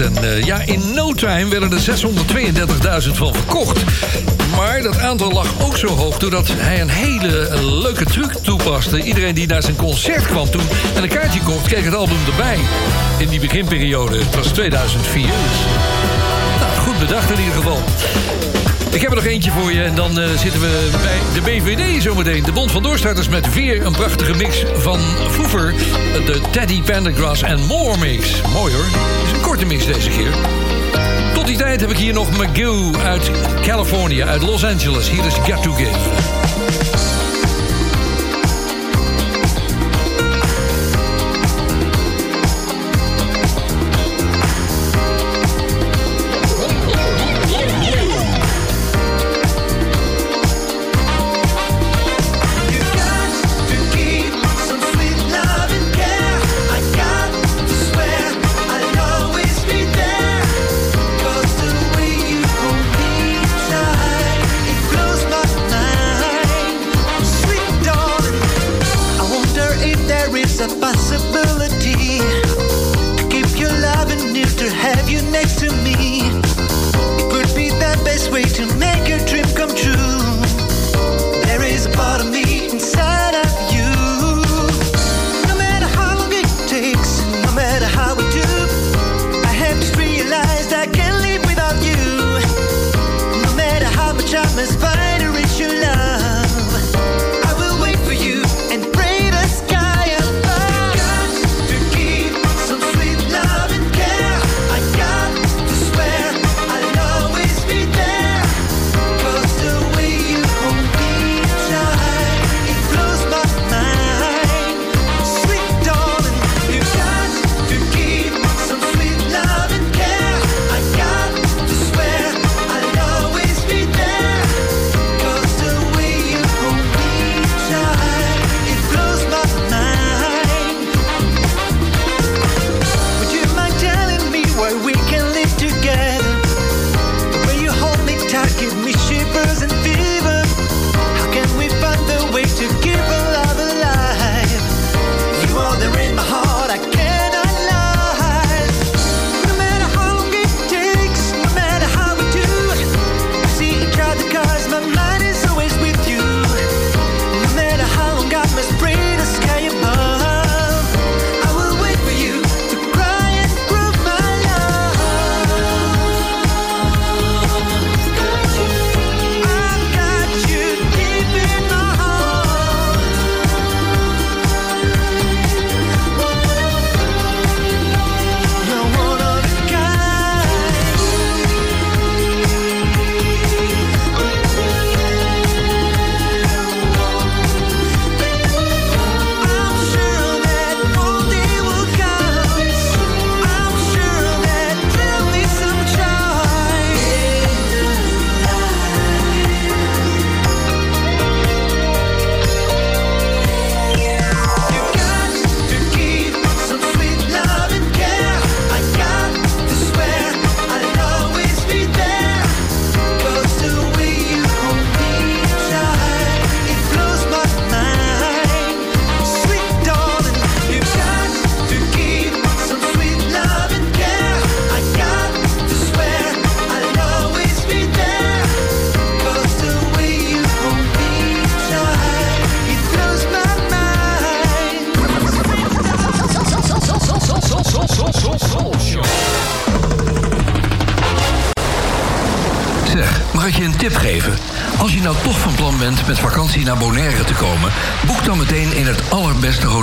En eh, ja, in no time werden er 632.000 van verkocht. Maar dat aantal lag ook zo hoog doordat hij een hele leuke truc toepaste. Iedereen die naar zijn concert kwam toen en een kaartje kocht, kreeg het album erbij. In die beginperiode, het was 2004. Nou, goed bedacht in ieder geval. Ik heb er nog eentje voor je. En dan eh, zitten we bij de BVD zometeen. De Bond van Doorstarters met weer een prachtige mix van vroeger, de Teddy Pendergrass en More Mix. Mooi hoor. Het is een korte mix deze keer. Tot die tijd heb ik hier nog McGill uit Californië, uit Los Angeles. Hier is Get to Give.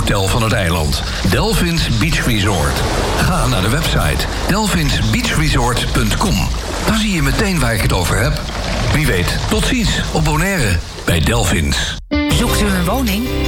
Hotel van het eiland. Delphins Beach Resort. Ga naar de website delphinsbeachresort.com. Dan zie je meteen waar ik het over heb. Wie weet, tot ziens op Bonaire bij Delphins. Zoekt u een woning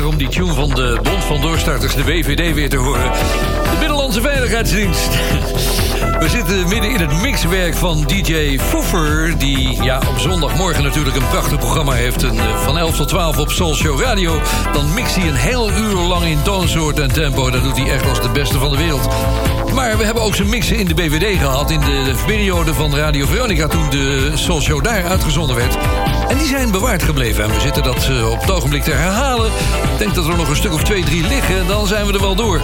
Om die tune van de Bond van Doorstarters, de BVD, weer te horen. De Binnenlandse Veiligheidsdienst. We zitten midden in het mixwerk van DJ Foefer... die ja, op zondagmorgen natuurlijk een prachtig programma heeft... Eh, van 11 tot 12 op Soul Show Radio. Dan mixt hij een heel uur lang in toonsoort en tempo. Dat doet hij echt als de beste van de wereld. Maar we hebben ook zijn mixen in de BVD gehad... in de periode van Radio Veronica... toen de Soul Show daar uitgezonden werd. En die zijn bewaard gebleven. En we zitten dat eh, op het ogenblik te herhalen. Ik denk dat er nog een stuk of twee, drie liggen. Dan zijn we er wel door.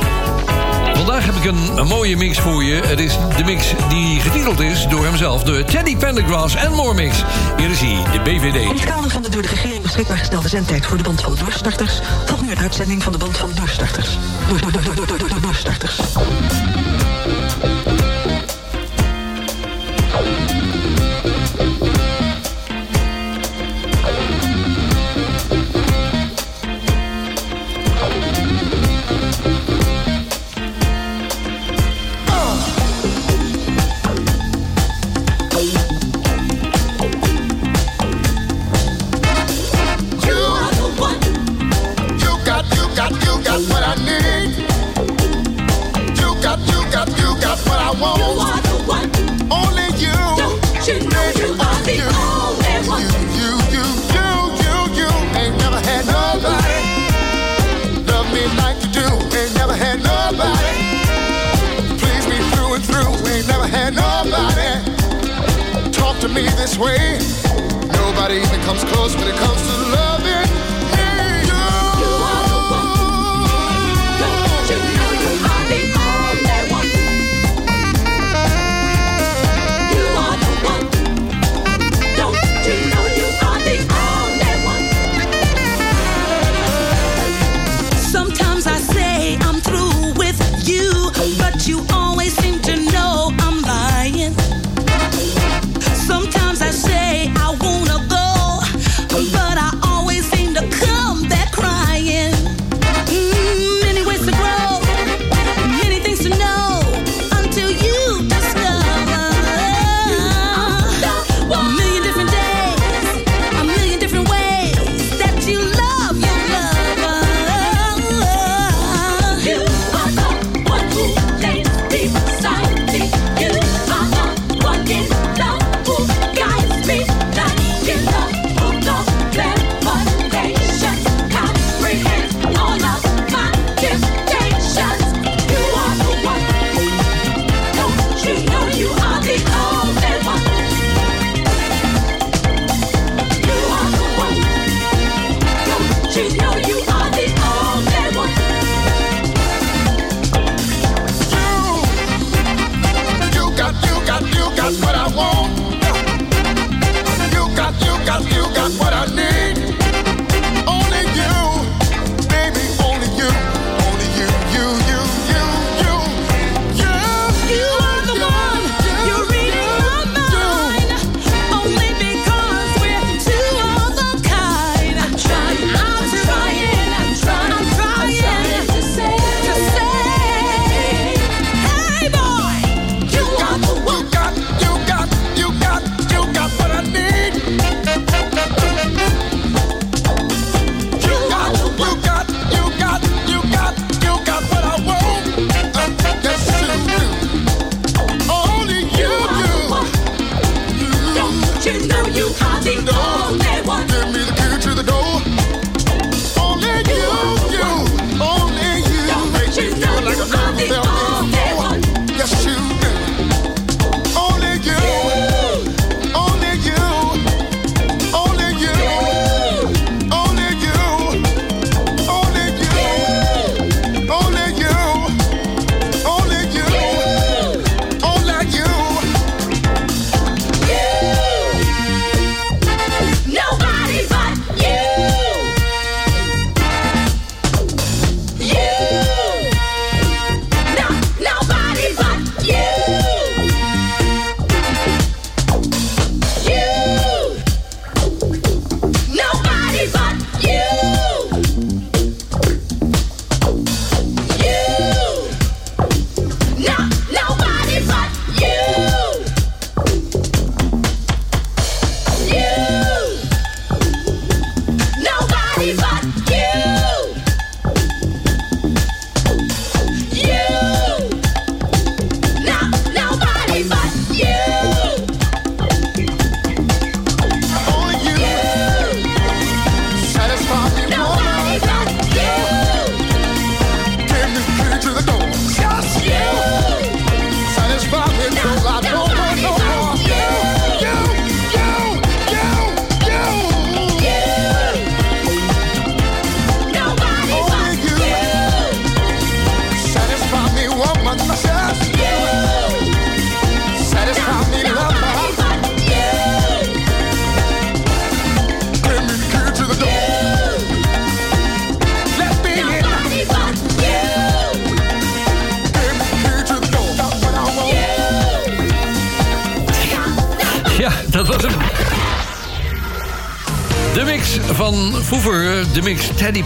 Vandaag heb ik een, mooie mix voor je. Het is de mix die getiteld is door hemzelf. De Teddy Pendergrass en More Mix. Hier is hij, de BVD. In het kader van de door de regering beschikbaar gestelde zendtijd voor de band van doorstarters... volgt nu een uitzending van de band van doorstarters. Door, door, door, door, door, door, door, doorstarters.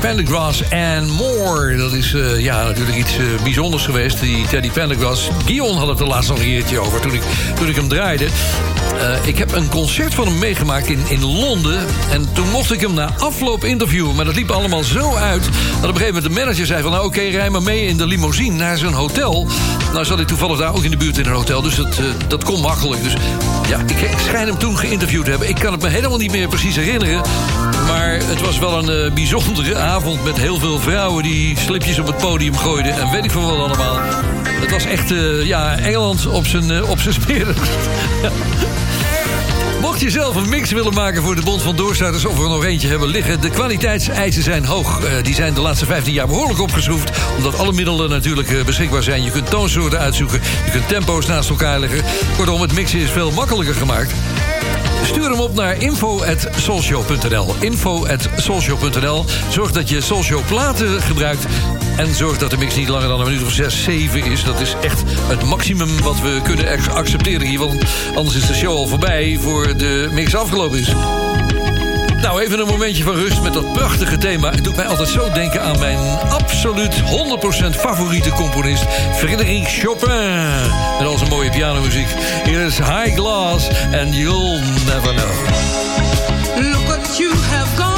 Pendergrass and More. Dat is eh, ja, natuurlijk iets eh, bijzonders geweest, die Teddy Pendergrass. Guion had het er laatst nog een keertje over toen ik, toen ik hem draaide. Eh, ik heb een concert van hem meegemaakt in, in Londen. En toen mocht ik hem na afloop interviewen. Maar dat liep allemaal zo uit... dat op een gegeven moment de manager zei van... nou oké, rij maar mee in de limousine naar zijn hotel. Nou zat ik toevallig daar ook in de buurt in een hotel. Dus dat, dat kon makkelijk. Dus ja, ik, ik schijn hem toen geïnterviewd te hebben. Ik kan het me helemaal niet meer precies herinneren. Maar het was wel een eh, bijzondere avond... met heel veel vrouwen die slipjes op het podium gooiden... en weet ik veel wat allemaal. Het was echt eh, ja, Engeland op zijn, eh, op zijn smeren. Mocht je zelf een mix willen maken voor de Bond van Doorstarters... of er nog eentje hebben liggen, de kwaliteitseisen zijn hoog. Die zijn de laatste 15 jaar behoorlijk opgeschroefd... omdat alle middelen natuurlijk beschikbaar zijn. Je kunt toonsoorten uitzoeken, je kunt tempo's naast elkaar leggen. Kortom, het mixen is veel makkelijker gemaakt. Stuur hem op naar info.soulshow.nl. Info.soulshow.nl. Zorg dat je Soulshow platen gebruikt. En zorg dat de mix niet langer dan een minuut of 6, 7 is. Dat is echt het maximum wat we kunnen ac- accepteren hier. Want anders is de show al voorbij voor de mix afgelopen is. Nou, even een momentje van rust met dat prachtige thema. Het doet mij altijd zo denken aan mijn absoluut 100% favoriete componist... Frédéric Chopin. Met al zijn mooie pianomuziek. Hier is High Glass and You'll Never Know. Look what you have gone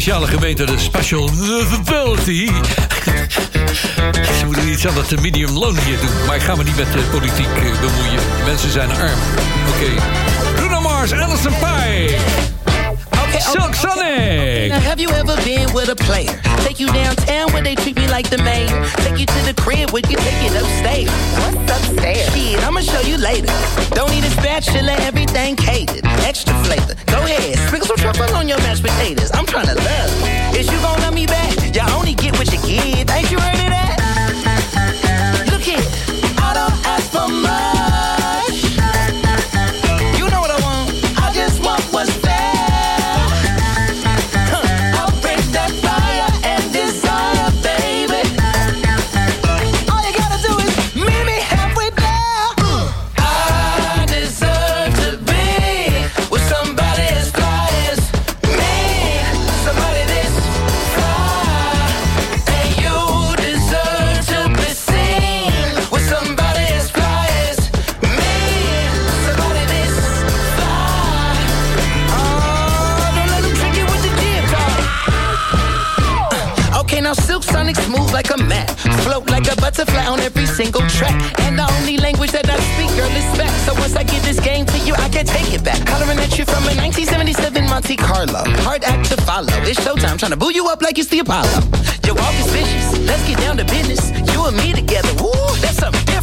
speciale gemeente, de Special Municipality. Ze moeten iets aan dat medium loan hier doen. Maar ik ga me niet met de politiek eh, bemoeien. Mensen zijn arm. Oké. Bruno Mars, Alison Pie. Silk Sonic. Now, have you ever been with a player? Take you downtown where they treat me like the mayor. Take you to the crib where you take it upstairs. What's upstairs? Shit, I'ma show you later. Don't need a spatula, everything catered. Flavor. Go ahead, sprinkle some truffle on your mashed potatoes. I'm trying to love. Is you gon' love me back? Y'all only get what you give. Ain't you heard of that? Smooth like a mat. Float like a butterfly on every single track. And the only language that I speak, girl, is back. So once I give this game to you, I can take it back. Hollering at you from a 1977 Monte Carlo. Hard act to follow. It's showtime, trying to boo you up like it's the Apollo. Your walk is vicious. Let's get down to business. You and me together. Woo, that's something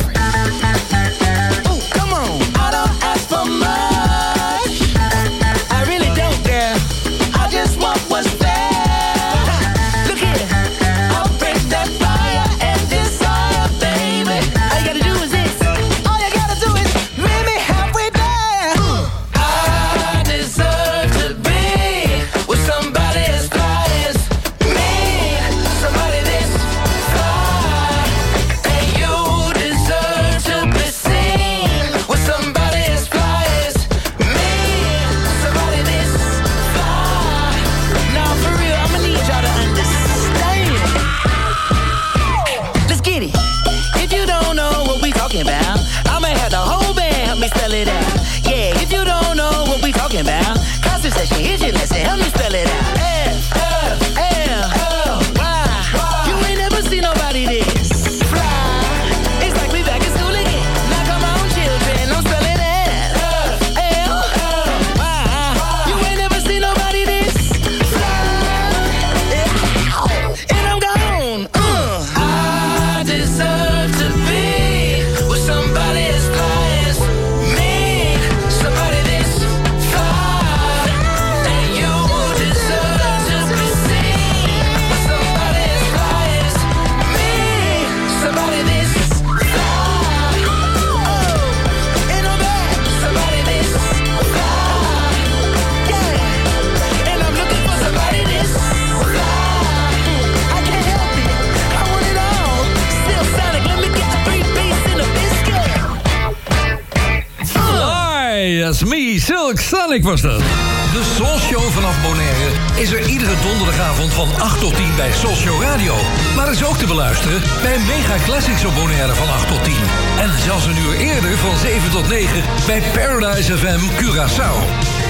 Sonic was dat. De Soul Show vanaf Bonaire is er iedere donderdagavond van 8 tot 10 bij Soul Show Radio. Maar is ook te beluisteren bij Mega Classics op Bonaire van 8 tot 10. En zelfs een uur eerder van 7 tot 9 bij Paradise FM Curaçao.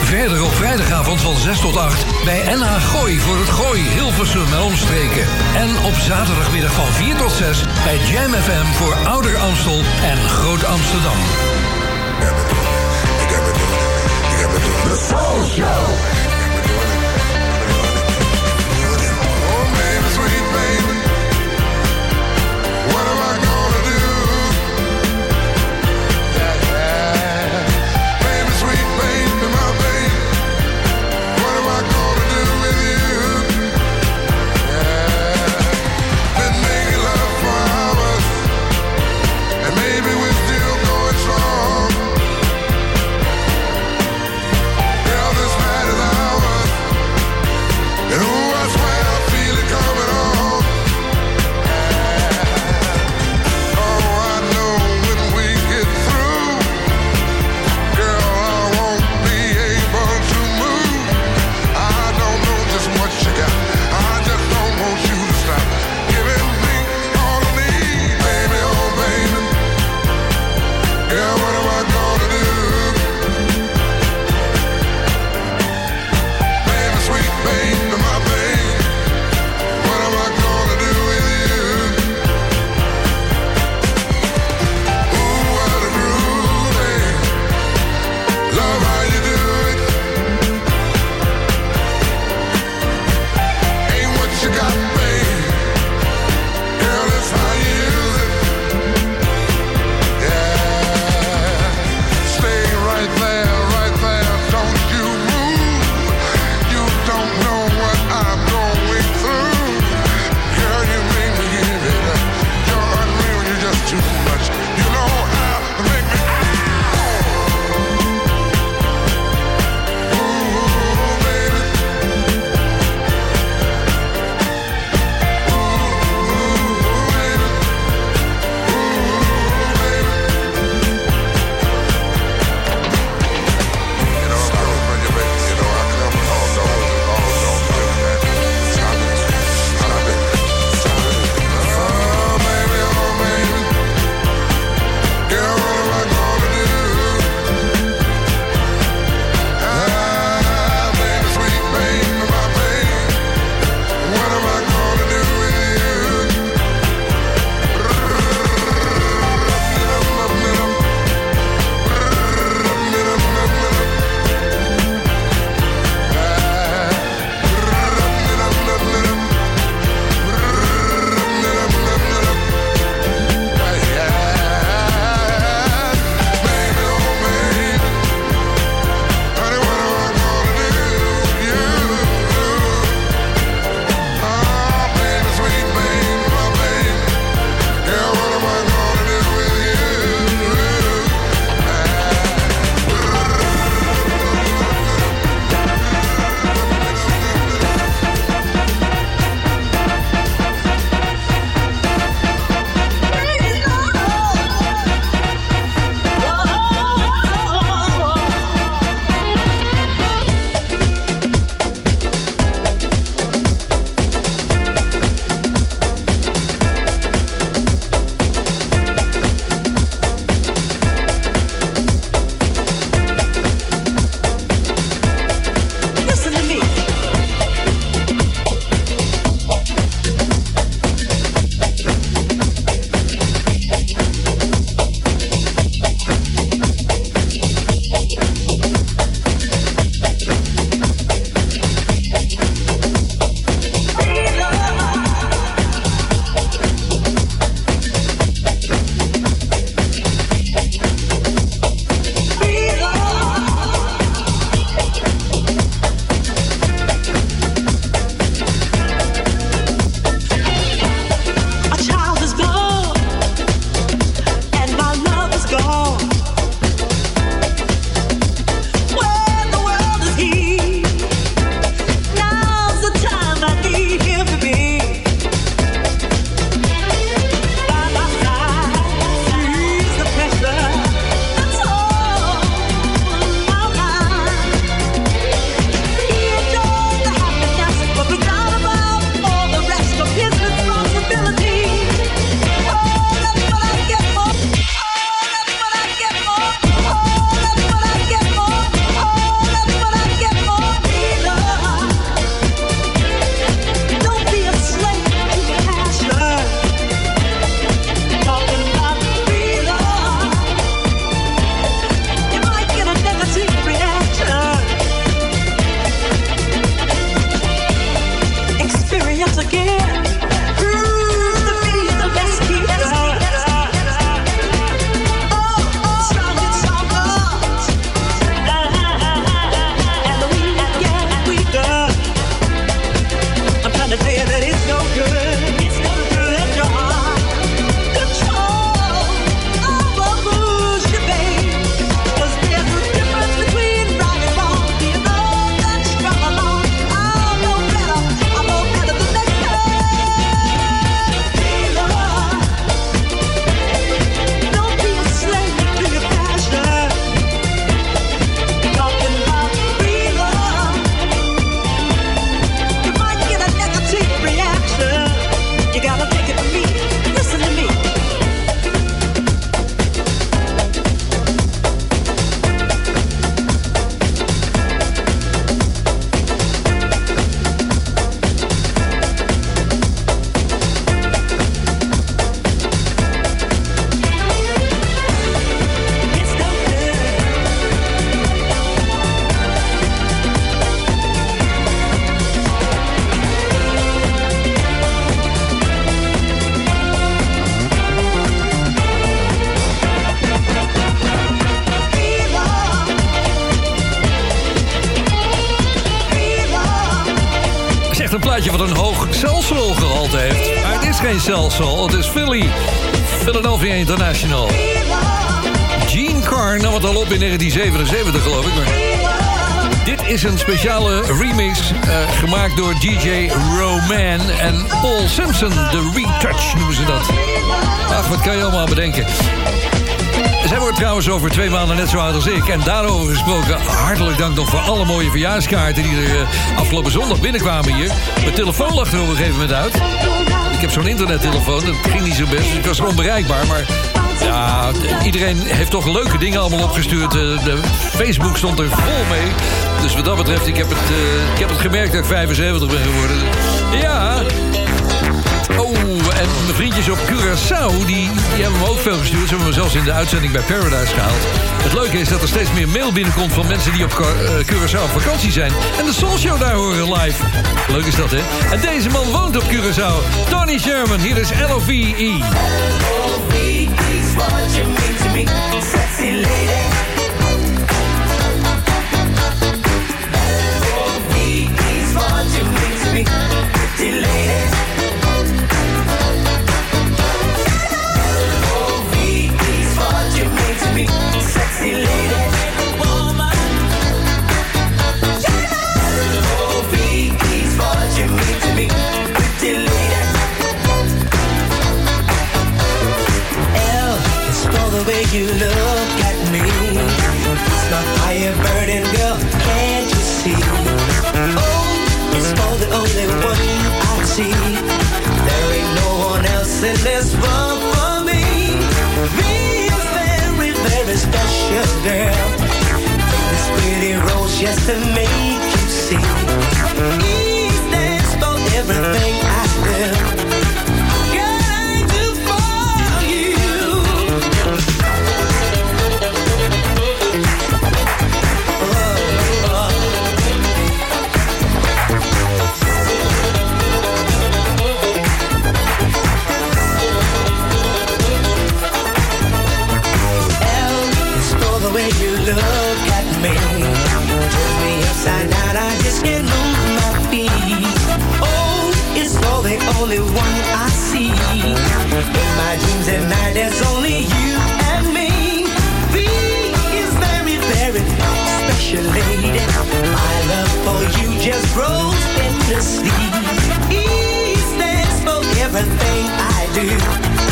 Verder op vrijdagavond van 6 tot 8 bij NH Gooi voor het Gooi Hilversum en omstreken. En op zaterdagmiddag van 4 tot 6 bij Jam FM voor Ouder Amstel en Groot Amsterdam. The Soul Show. Over twee maanden net zo oud als ik. En daarover gesproken, hartelijk dank nog voor alle mooie verjaarskaarten... die er eh, afgelopen zondag binnenkwamen hier. Mijn telefoon lag er op een gegeven moment uit. Ik heb zo'n internettelefoon, dat ging niet zo best. dus Ik was onbereikbaar, maar... Ja, iedereen heeft toch leuke dingen allemaal opgestuurd. Eh, Facebook stond er vol mee. Dus wat dat betreft, ik heb het, eh, ik heb het gemerkt dat ik 75 ben geworden. Ja, en mijn vriendjes op Curaçao, die, die hebben me ook veel gestuurd. Ze hebben me zelfs in de uitzending bij Paradise gehaald. Het leuke is dat er steeds meer mail binnenkomt van mensen die op eh, Curaçao op vakantie zijn. En de Soul Show daar horen live. Leuk is dat, hè? En deze man woont op Curaçao. Tony Sherman, hier is L-O-V-E. My fire burning girl, can't you see? Oh, o is for the only one I see. There ain't no one else in this world for me. Is very, very special girl. Take this pretty rose just to make you see. E stands for everything I do. Way you look at me. Turns me upside down, I just can't move my feet. O is for the only one I see. In my dreams at night, there's only you and me. V is very, very special lady. My love for you just grows endlessly. E stands for everything I do.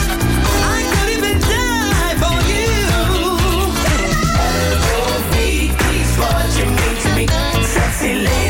Sexy lady.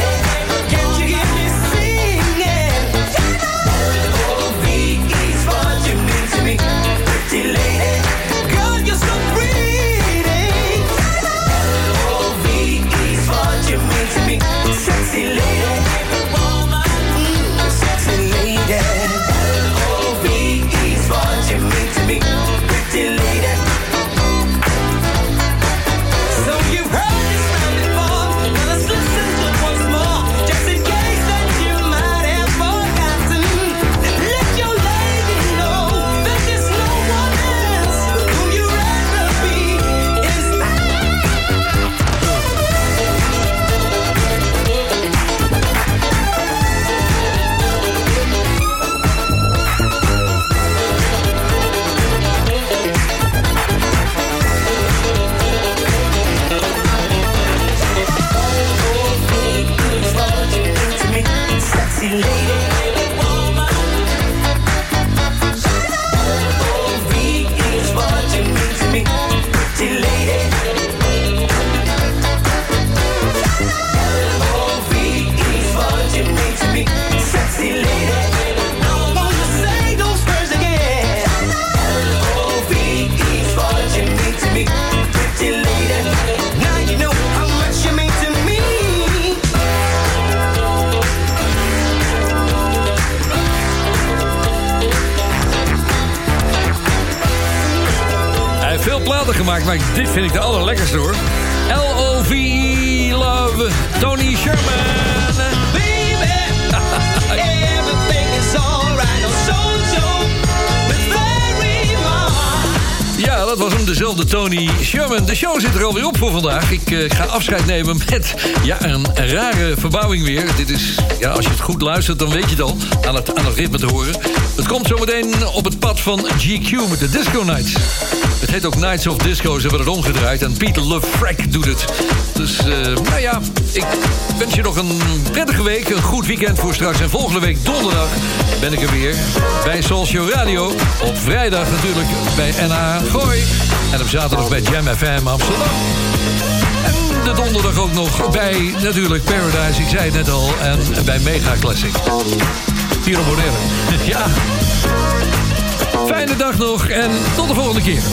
Gemaakt, maar dit vind ik de allerlekkerste hoor. L-O-V-E, Love, Tony Sherman. Baby, everything is alright. So. Ja, dat was hem, dezelfde Tony Sherman. De show zit er alweer op voor vandaag. Ik eh, ga afscheid nemen met ja, een rare verbouwing weer. Dit is, ja, als je het goed luistert, dan weet je het al. Aan het, aan het ritme te horen. Het komt zometeen op het pad van GQ met de Disco Nights. Het heet ook Nights of Disco, ze hebben het omgedraaid. En Peter LeFrak doet het. Dus, eh, nou ja, ik wens je nog een prettige week. Een goed weekend voor straks. En volgende week donderdag ben ik er weer bij Show Radio. Op vrijdag natuurlijk bij NH Gooi. En op zaterdag bij Jam FM Amsterdam. En de donderdag ook nog bij natuurlijk Paradise, ik zei het net al. En bij Mega Classic. Hier op Bonaire. Ja. Fijne dag nog en tot de volgende keer.